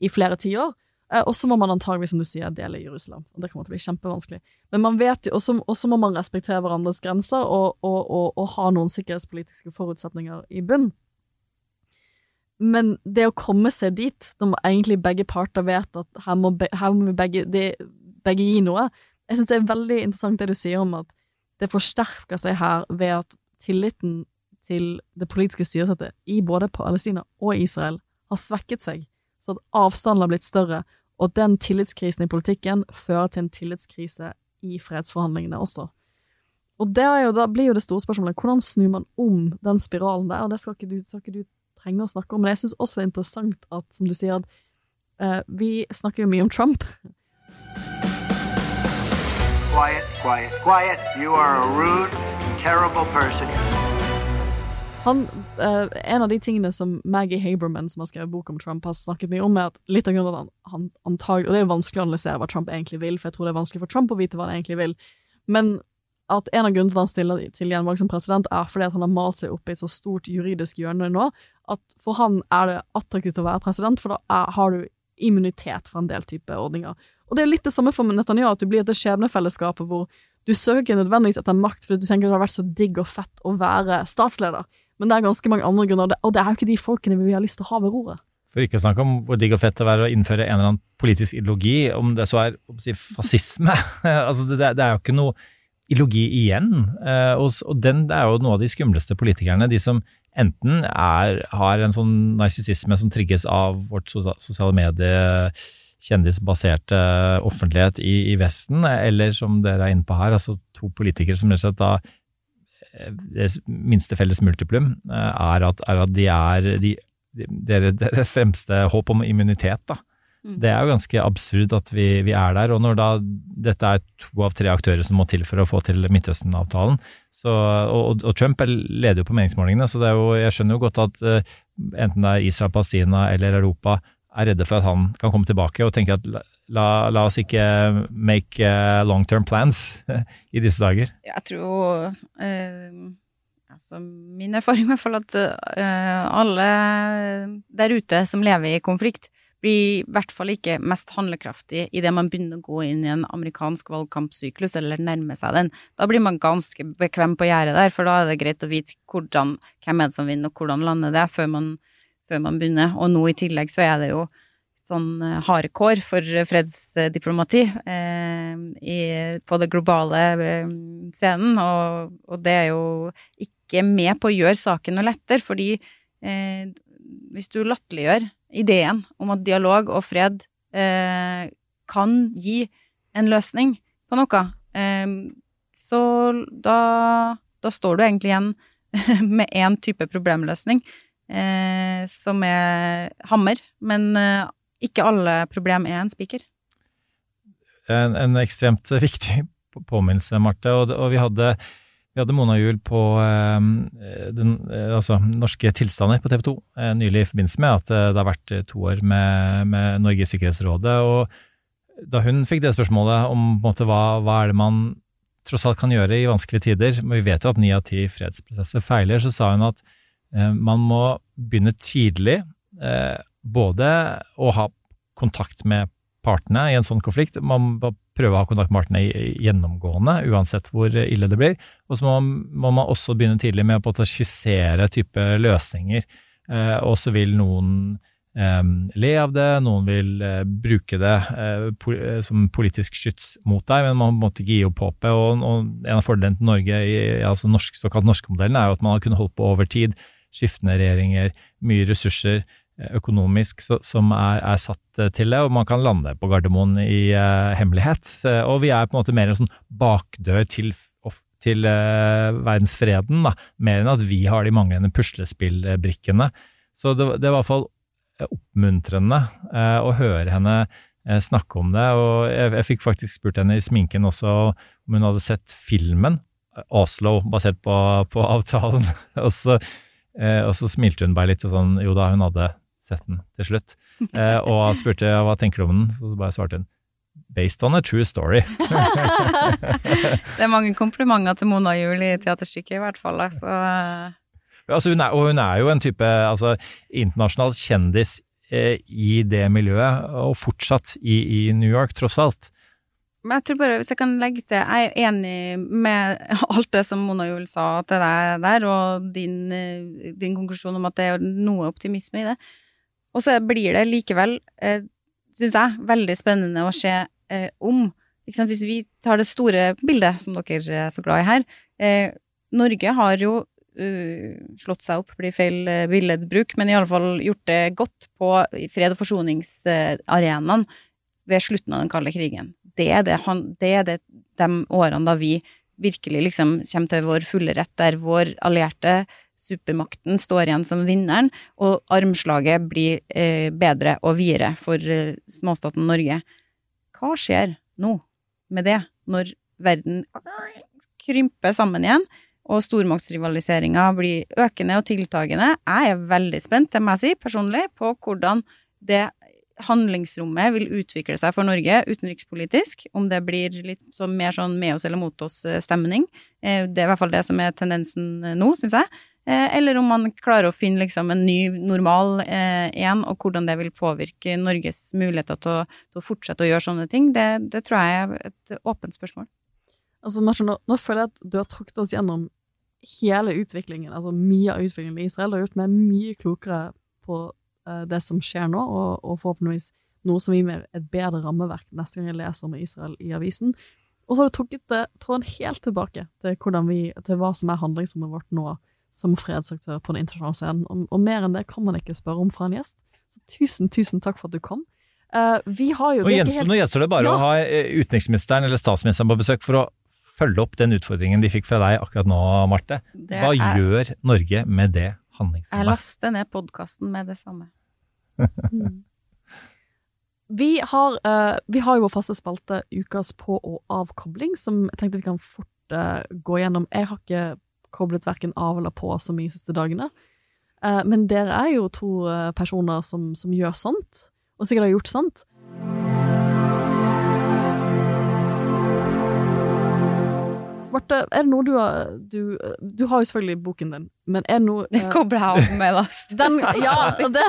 Speaker 8: i flere tiår. Eh, og så må man antagelig, som du sier, dele Jerusalem. Og det kommer til å bli kjempevanskelig. Men man vet jo, og så- må man respektere hverandres grenser og, og, og, og ha noen sikkerhetspolitiske forutsetninger i bunn. Men det å komme seg dit, da må egentlig begge parter vet at her må, be, her må begge, de, begge gi noe. Jeg syns det er veldig interessant det du sier om at det forsterker seg her ved at tilliten til det politiske styresettet i både Palestina og Israel har svekket seg, så at avstanden har blitt større, og at den tillitskrisen i politikken fører til en tillitskrise i fredsforhandlingene også. Og det jo, da blir jo det store spørsmålet hvordan snur man om den spiralen der, og det skal ikke du, skal ikke du trenge å snakke om, men jeg syns også det er interessant at, som du sier, at uh, vi snakker jo mye om Trump,
Speaker 4: Quiet, quiet, quiet. You are a rude, terrible person.
Speaker 8: Han, eh, en av de tingene som Maggie Haberman, som har skrevet bok om Trump, har snakket mye om, er at litt av grunnen til at han, antagelig Og det er jo vanskelig å analysere hva Trump egentlig vil, for jeg tror det er vanskelig for Trump å vite hva han egentlig vil. Men at en av grunnene til at han stiller til gjenvalg som president, er fordi at han har malt seg opp i et så stort juridisk hjørne nå, at for han er det attraktivt å være president, for da er, har du immunitet for en del type ordninger. Og det er litt det samme for Netanyahu, at du blir et skjebnefellesskapet hvor du søker ikke nødvendigvis etter makt fordi du tenker det har vært så digg og fett å være statsleder, men det er ganske mange andre grunner, og det, er jo ikke de folkene vi har lyst til å ha ved roret.
Speaker 7: For ikke å snakke om hvor digg og fett det er å innføre en eller annen politisk ideologi, om det så er si, fascisme. altså det, det er jo ikke noe ideologi igjen. Eh, og, og den det er jo noe av de skumleste politikerne. De som enten er, har en sånn narsissisme som trigges av vårt sosiale medie kjendisbaserte offentlighet i, i Vesten, eller som dere er inne på her, altså to politikere som rett og slett da det minste felles multiplum eh, er at, er at de er de, de, dere- deres fremste håp om immunitet. da.
Speaker 9: Mm.
Speaker 7: Det er jo ganske absurd at vi, vi er der. Og når da dette er to av tre aktører som må til for å få til Midtøsten-avtalen, så, og, og Trump er- leder jo på meningsmålingene, så det er jo, jeg skjønner jo godt at eh, enten det er Israel, Palestina eller Europa er redde for at han kan komme tilbake og tenker at la, la oss ikke make eh, long term plans i disse dager.
Speaker 9: Jeg tror eh, altså Min erfaring er i hvert fall at eh, alle der ute som lever i konflikt, blir i hvert fall ikke mest handlekraftig idet man begynner å gå inn i en amerikansk valgkampsyklus eller nærme seg den. Da blir man ganske bekvem på gjerdet der, for da er det greit å vite hvordan, hvem er det som vinner, og hvordan lander det, før man, før man begynner. Og nå i tillegg så er det jo sånn harde kår for fredsdiplomati eh, i, på det globale eh, scenen, og, og det er jo ikke med på å gjøre saken noe lettere, fordi eh, hvis du latterliggjør ideen om at dialog og fred eh, kan gi en løsning på noe, eh, så da, da står du egentlig igjen med én type problemløsning, eh, som er hammer, men eh, ikke alle problem er en spiker.
Speaker 7: En, en ekstremt viktig påminnelse, Marte. Og, og vi hadde vi hadde Mona Juel på eh, den, eh, altså, norske tilstander på TV 2 eh, nylig i forbindelse med at det har vært to år med, med Norge i Sikkerhetsrådet. og Da hun fikk det spørsmålet om måte, hva, hva er det man tross alt kan gjøre i vanskelige tider, men vi vet jo at ni av ti fredsprosesser feiler, så sa hun at man må begynne tidlig, eh, både å ha kontakt med partene i en sånn konflikt. Man må prøve å ha kontakt med partene gjennomgående, uansett hvor ille det blir. Og så må, man- må også begynne tidlig med å skissere type løsninger. Eh, og så vil noen eh, le av det, noen vil eh, bruke det eh, eh, som politisk skyts mot deg, men man måtte ikke gi opp håpet. Og, en av fordelene til Norge i altså norsk, såkalt norske modellen er jo at man har kunnet holde på over tid. Skiftende regjeringer, mye ressurser eh, økonomisk så, som er, er satt eh, til det, og man kan lande på Gardermoen i uh, hemmelighet. Og vi er på en måte mer en sånn bakdør til, til uh, verdensfreden, da, mer enn at vi har de manglende puslespillbrikkene. Så det, det var i hvert fall oppmuntrende uh, å høre henne snakke om det. Og jeg, jeg fikk faktisk spurt henne i sminken også om hun hadde sett filmen Oslo, basert på, på avtalen. og, så, eh, og så smilte hun bare litt og sånn Jo da, hun hadde sett den til slutt. Eh, og spurte hva tenker du om den, så bare svarte hun Based on a true story.
Speaker 9: Det er mange komplimenter til Mona Juel i teaterstykket, i hvert fall. Så eh,
Speaker 7: Altså hun er, og hun er jo en type altså, internasjonal kjendis eh, i det miljøet, og fortsatt i, i New York, tross alt.
Speaker 9: Men jeg tror bare, hvis jeg kan legge til, jeg er enig med alt det som Mona Juel sa til deg der, og din, eh, din konklusjon om at det er noe optimisme i det. Og så blir det likevel, eh, syns jeg, veldig spennende å se eh, om? Hvis vi tar det store bildet, som dere er så glad i her. Eh, Norge har jo slått seg opp, blir feil uh, billedbruk, men i alle fall gjort det godt på fred- og forsoningsarenaen ved slutten av den kalde krigen. Det er, det, det er det, de årene da vi virkelig liksom kommer til vår fulle rett, der vår allierte supermakten står igjen som vinneren, og armslaget blir eh, bedre og videre for eh, småstaten Norge. Hva skjer nå med det, når verden krymper sammen igjen, og stormaktsrivaliseringa blir økende og tiltagende? Jeg er veldig spent, det må jeg si, personlig, på hvordan det handlingsrommet vil utvikle seg for Norge utenrikspolitisk, om det blir litt så mer sånn med oss eller mot oss-stemning. Eh, Det er i hvert fall det som er tendensen eh, nå, syns jeg. Eh, Eller om man klarer å finne liksom en ny normal eh, igjen, og hvordan det vil påvirke Norges muligheter til å, til å fortsette å gjøre sånne ting, det, det tror jeg er et åpent spørsmål.
Speaker 8: Altså, Martin, nå, nå føler jeg at du har trukket oss gjennom hele utviklingen, altså mye av utviklingen i Israel. og gjort meg mye klokere på eh, det som skjer nå, og, og forhåpentligvis noe som gir meg et bedre rammeverk neste gang jeg leser om Israel i avisen. Og så har det trukket det, tråden helt tilbake til, hvordan vi, til hva som er handlingsrommet vårt nå som fredsaktør på den internasjonale scenen. Og, og mer enn det kan man ikke spørre om fra en gjest. Så tusen, tusen takk for at du kom. Uh, vi har jo
Speaker 7: Nå
Speaker 8: det
Speaker 7: gjenstår,
Speaker 8: helt-
Speaker 7: nå gjenstår det bare
Speaker 8: Ja.
Speaker 7: å ha eh, utenriksministeren eller statsministeren på besøk for å følge opp den utfordringen de fikk fra deg akkurat nå, Marte.
Speaker 9: Det
Speaker 7: Hva
Speaker 9: er-
Speaker 7: gjør Norge med det
Speaker 9: Jeg laster ned podkasten med det samme.
Speaker 8: Vi har, uh, vi har jo vår faste spalte Ukas på- og avkobling, som jeg tenkte vi kan fort uh, gå gjennom. Jeg har ikke koblet verken av eller på så mye de siste dagene. Uh, men dere er jo to personer som, som gjør sånt, og sikkert har gjort sånt. Marte, er det noe du har du, du har jo selvfølgelig boken din, men er det noe
Speaker 9: Det kobler jeg av med last.
Speaker 8: Den, ja, det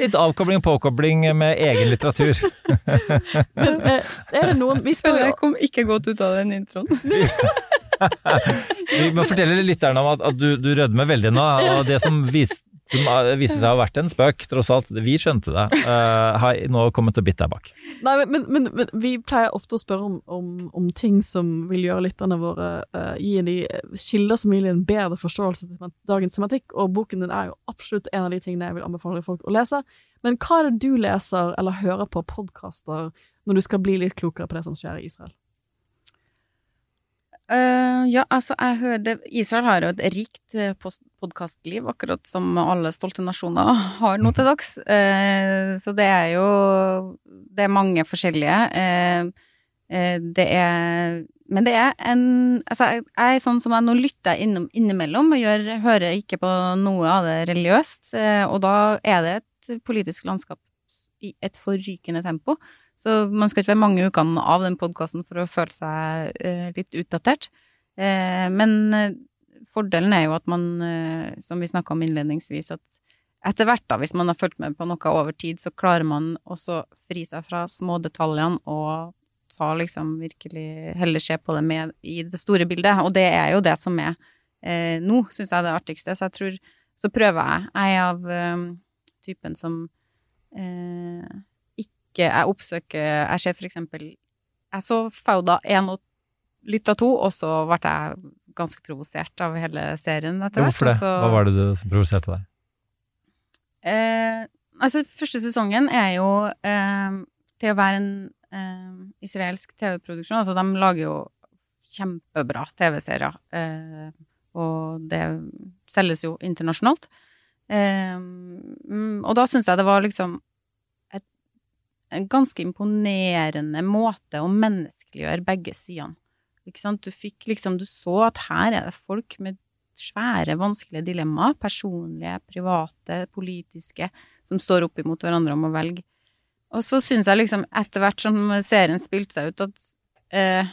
Speaker 7: Litt avkobling og påkobling med egen litteratur.
Speaker 8: Men eh, er det noen Vi spør jo
Speaker 9: Jeg kom ikke godt ut av den introen.
Speaker 7: Vi må fortelle lytterne om at, at du, du rødmer veldig nå, og det som, vis, som eh, viser seg å ha vært en spøk, tross alt, vi skjønte det, Uh, har nå kommet og bitt deg bak.
Speaker 8: Nei, men, men, men vi pleier ofte å spørre om, om, om ting som vil gjøre lytterne våre uh, Gi de kilder som vil en bedre forståelse til dagens tematikk, og boken din er jo absolutt en av de tingene jeg vil anbefale folk å lese. Men hva er det du leser eller hører på podkaster når du skal bli litt klokere på det som skjer i Israel?
Speaker 9: Eh, ja, altså, jeg hører det, Israel har jo et rikt uh, podkastliv, akkurat som alle stolte nasjoner har nå til dags. Uh, så det er jo Det er mange forskjellige. Uh, eh, det er Men det er en Altså, jeg, jeg er sånn som jeg nå lytter innom, innimellom, og gjør, hører ikke på noe av det religiøst, eh, og da er det et politisk landskap i et forrykende tempo. Så man skal ikke være mange ukene av den podkasten for å føle seg eh, litt utdatert. Eh, men eh, fordelen er jo at man, som vi snakka om innledningsvis, at etter hvert, da, hvis man har fulgt med på noe over tid, så klarer man også fri seg fra små detaljene og ta liksom virkelig Heller se på det med i det store bildet. Og det er jo det som er eh, nå, syns jeg, det artigste. Så jeg tror Så prøver jeg. Jeg er av eh, typen som eh, ikke jeg oppsøker Jeg ser for eksempel Jeg så Fauda 1 og litt av to, og så ble jeg ganske provosert av hele serien etter hvert.
Speaker 7: Hvorfor det?
Speaker 9: så-
Speaker 7: Hva var det du, som provoserte deg?
Speaker 9: Eh, altså, første sesongen er jo eh, til å være en eh, israelsk TV-produksjon. Altså, de lager jo kjempebra TV-serier, eh, og det selges jo internasjonalt. Eh, mm, og da syns jeg det var liksom en ganske imponerende måte å menneskeliggjøre begge sidene. Ikke sant? Du fikk liksom Du så at her er det folk med svære, vanskelige dilemmaer, personlige, private, politiske, som står opp imot hverandre om å velge. Og så syns jeg liksom, etter hvert som serien spilte seg ut, at eh,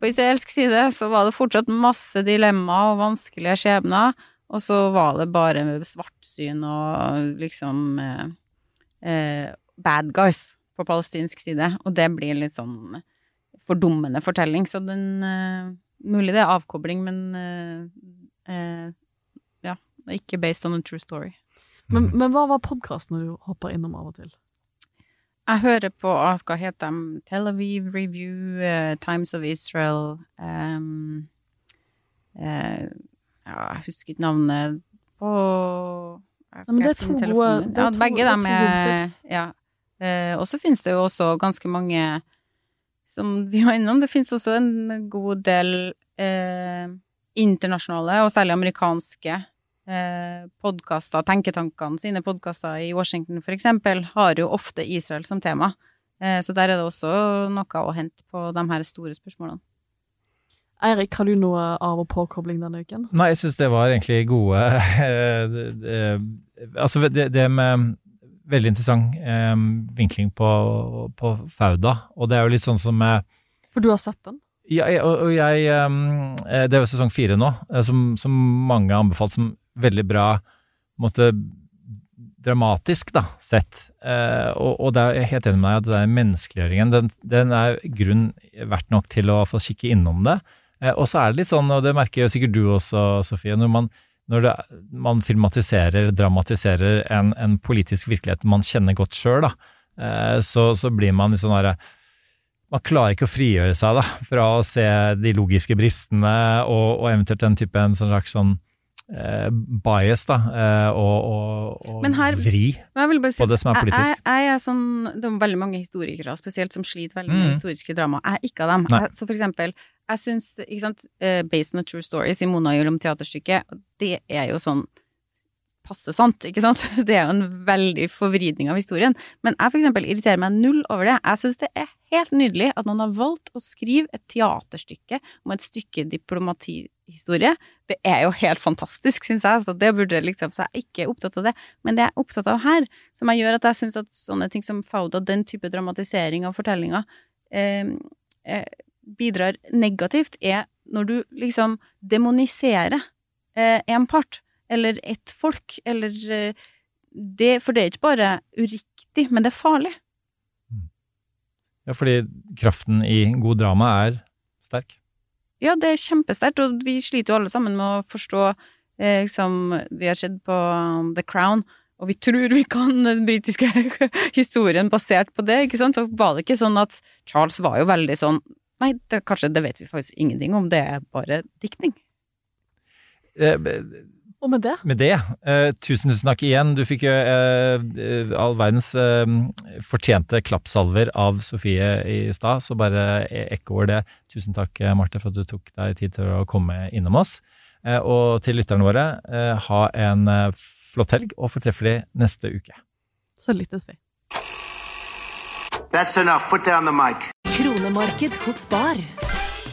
Speaker 9: på israelsk side så var det fortsatt masse dilemmaer og vanskelige skjebner, og så var det bare svartsyn og liksom eh, eh, bad guys på palestinsk side, og det blir litt sånn fordummende fortelling, så den uh, Mulig det er avkobling, men uh, uh, ja, ikke based on a true story.
Speaker 8: Men, men hva var podkastene du hoppa innom av og til?
Speaker 9: Jeg hører på hva skal hete dem, Tel Aviv Review, Times of Israel um, Ja, jeg husker ikke navnet på
Speaker 8: Ja, men det er to gode- det er
Speaker 9: Ja, begge
Speaker 8: er
Speaker 9: dem
Speaker 8: to gode
Speaker 9: er
Speaker 8: tips.
Speaker 9: Ja. Eh, og så finnes det jo også ganske mange som vi var innom. Det finnes også en god del eh, internasjonale, og særlig amerikanske, eh, podkaster. Tenketankene sine podkaster i Washington, for eksempel, har jo ofte Israel som tema. Eh, så der er det også noe å hente på de her store spørsmålene.
Speaker 8: Eirik, har du noe av- og påkobling denne uken?
Speaker 7: Nei, jeg syns det var egentlig gode eh, det- Altså, det, det med Veldig interessant eh, vinkling på, på Fauda, og det er jo litt sånn som eh,
Speaker 8: For du har sett den?
Speaker 7: Ja, og, og jeg eh, Det er jo sesong fire nå, eh, som, som mange har anbefalt som veldig bra måte dramatisk da, sett. Eh, og, og det er jeg er helt enig med deg at det er menneskeliggjøringen. Den, den er grunn verdt nok til å få kikke innom det. Eh, og så er det litt sånn, og det merker jo sikkert du også, Sofie, når man, når det, man filmatiserer, dramatiserer en, en politisk virkelighet man kjenner godt sjøl, eh, så, så blir man litt sånn derre man klarer ikke å frigjøre seg da, fra å se de logiske bristene og, og eventuelt den type en sånn slags sånn bias da, eh, og, og, og
Speaker 9: Men her-
Speaker 7: vri
Speaker 9: Men jeg vil bare si,
Speaker 7: på det som er politisk.
Speaker 9: Jeg, jeg, jeg er sånn, det er veldig mange historikere spesielt som sliter veldig med
Speaker 7: Mm.
Speaker 9: historiske drama. Jeg er ikke av dem. Jeg, så for eksempel, jeg syns, eh, Based on a True Story, Simona gjør om teaterstykket, det er jo sånn passe sant, ikke sant? Det er jo en veldig forvridning av historien. Men jeg for eksempel irriterer meg null over det. Jeg syns det er helt nydelig at noen har valgt å skrive et teaterstykke om et stykke diplomatihistorie. Det er jo helt fantastisk, syns jeg, så det burde liksom, så jeg er ikke opptatt av det. Men det jeg er opptatt av her, som jeg gjør at jeg syns at sånne ting som Fauda, den type dramatisering av fortellinga, eh, eh, bidrar negativt, er når du liksom demoniserer eh, en part, eller ett folk, eller eh, det, For det er ikke bare uriktig, men det er farlig.
Speaker 7: Ja, fordi kraften i god drama er sterk.
Speaker 9: Ja, det er kjempesterkt, og vi sliter jo alle sammen med å forstå eh, som vi har sett på um, The Crown, og vi tror vi kan den britiske historien basert på det, ikke sant? Så var det ikke sånn at Charles var jo veldig sånn Nei, det, kanskje det vet vi faktisk ingenting om, det er bare diktning.
Speaker 7: Eh,
Speaker 8: Og med det
Speaker 7: Med det, eh, tusen tusen takk igjen. Du fikk jo eh, eh, all verdens eh, fortjente klappsalver av Sofie i stad, så bare ekkoer det. Tusen takk, eh, Marte, for at du tok deg tid til å komme innom oss. Eh, og til lytterne våre, eh, ha en flott helg, og fortreffelig neste uke.
Speaker 8: så lyttes vi.
Speaker 4: That's enough. Put down the mic.
Speaker 10: Kronemarked hos Spar.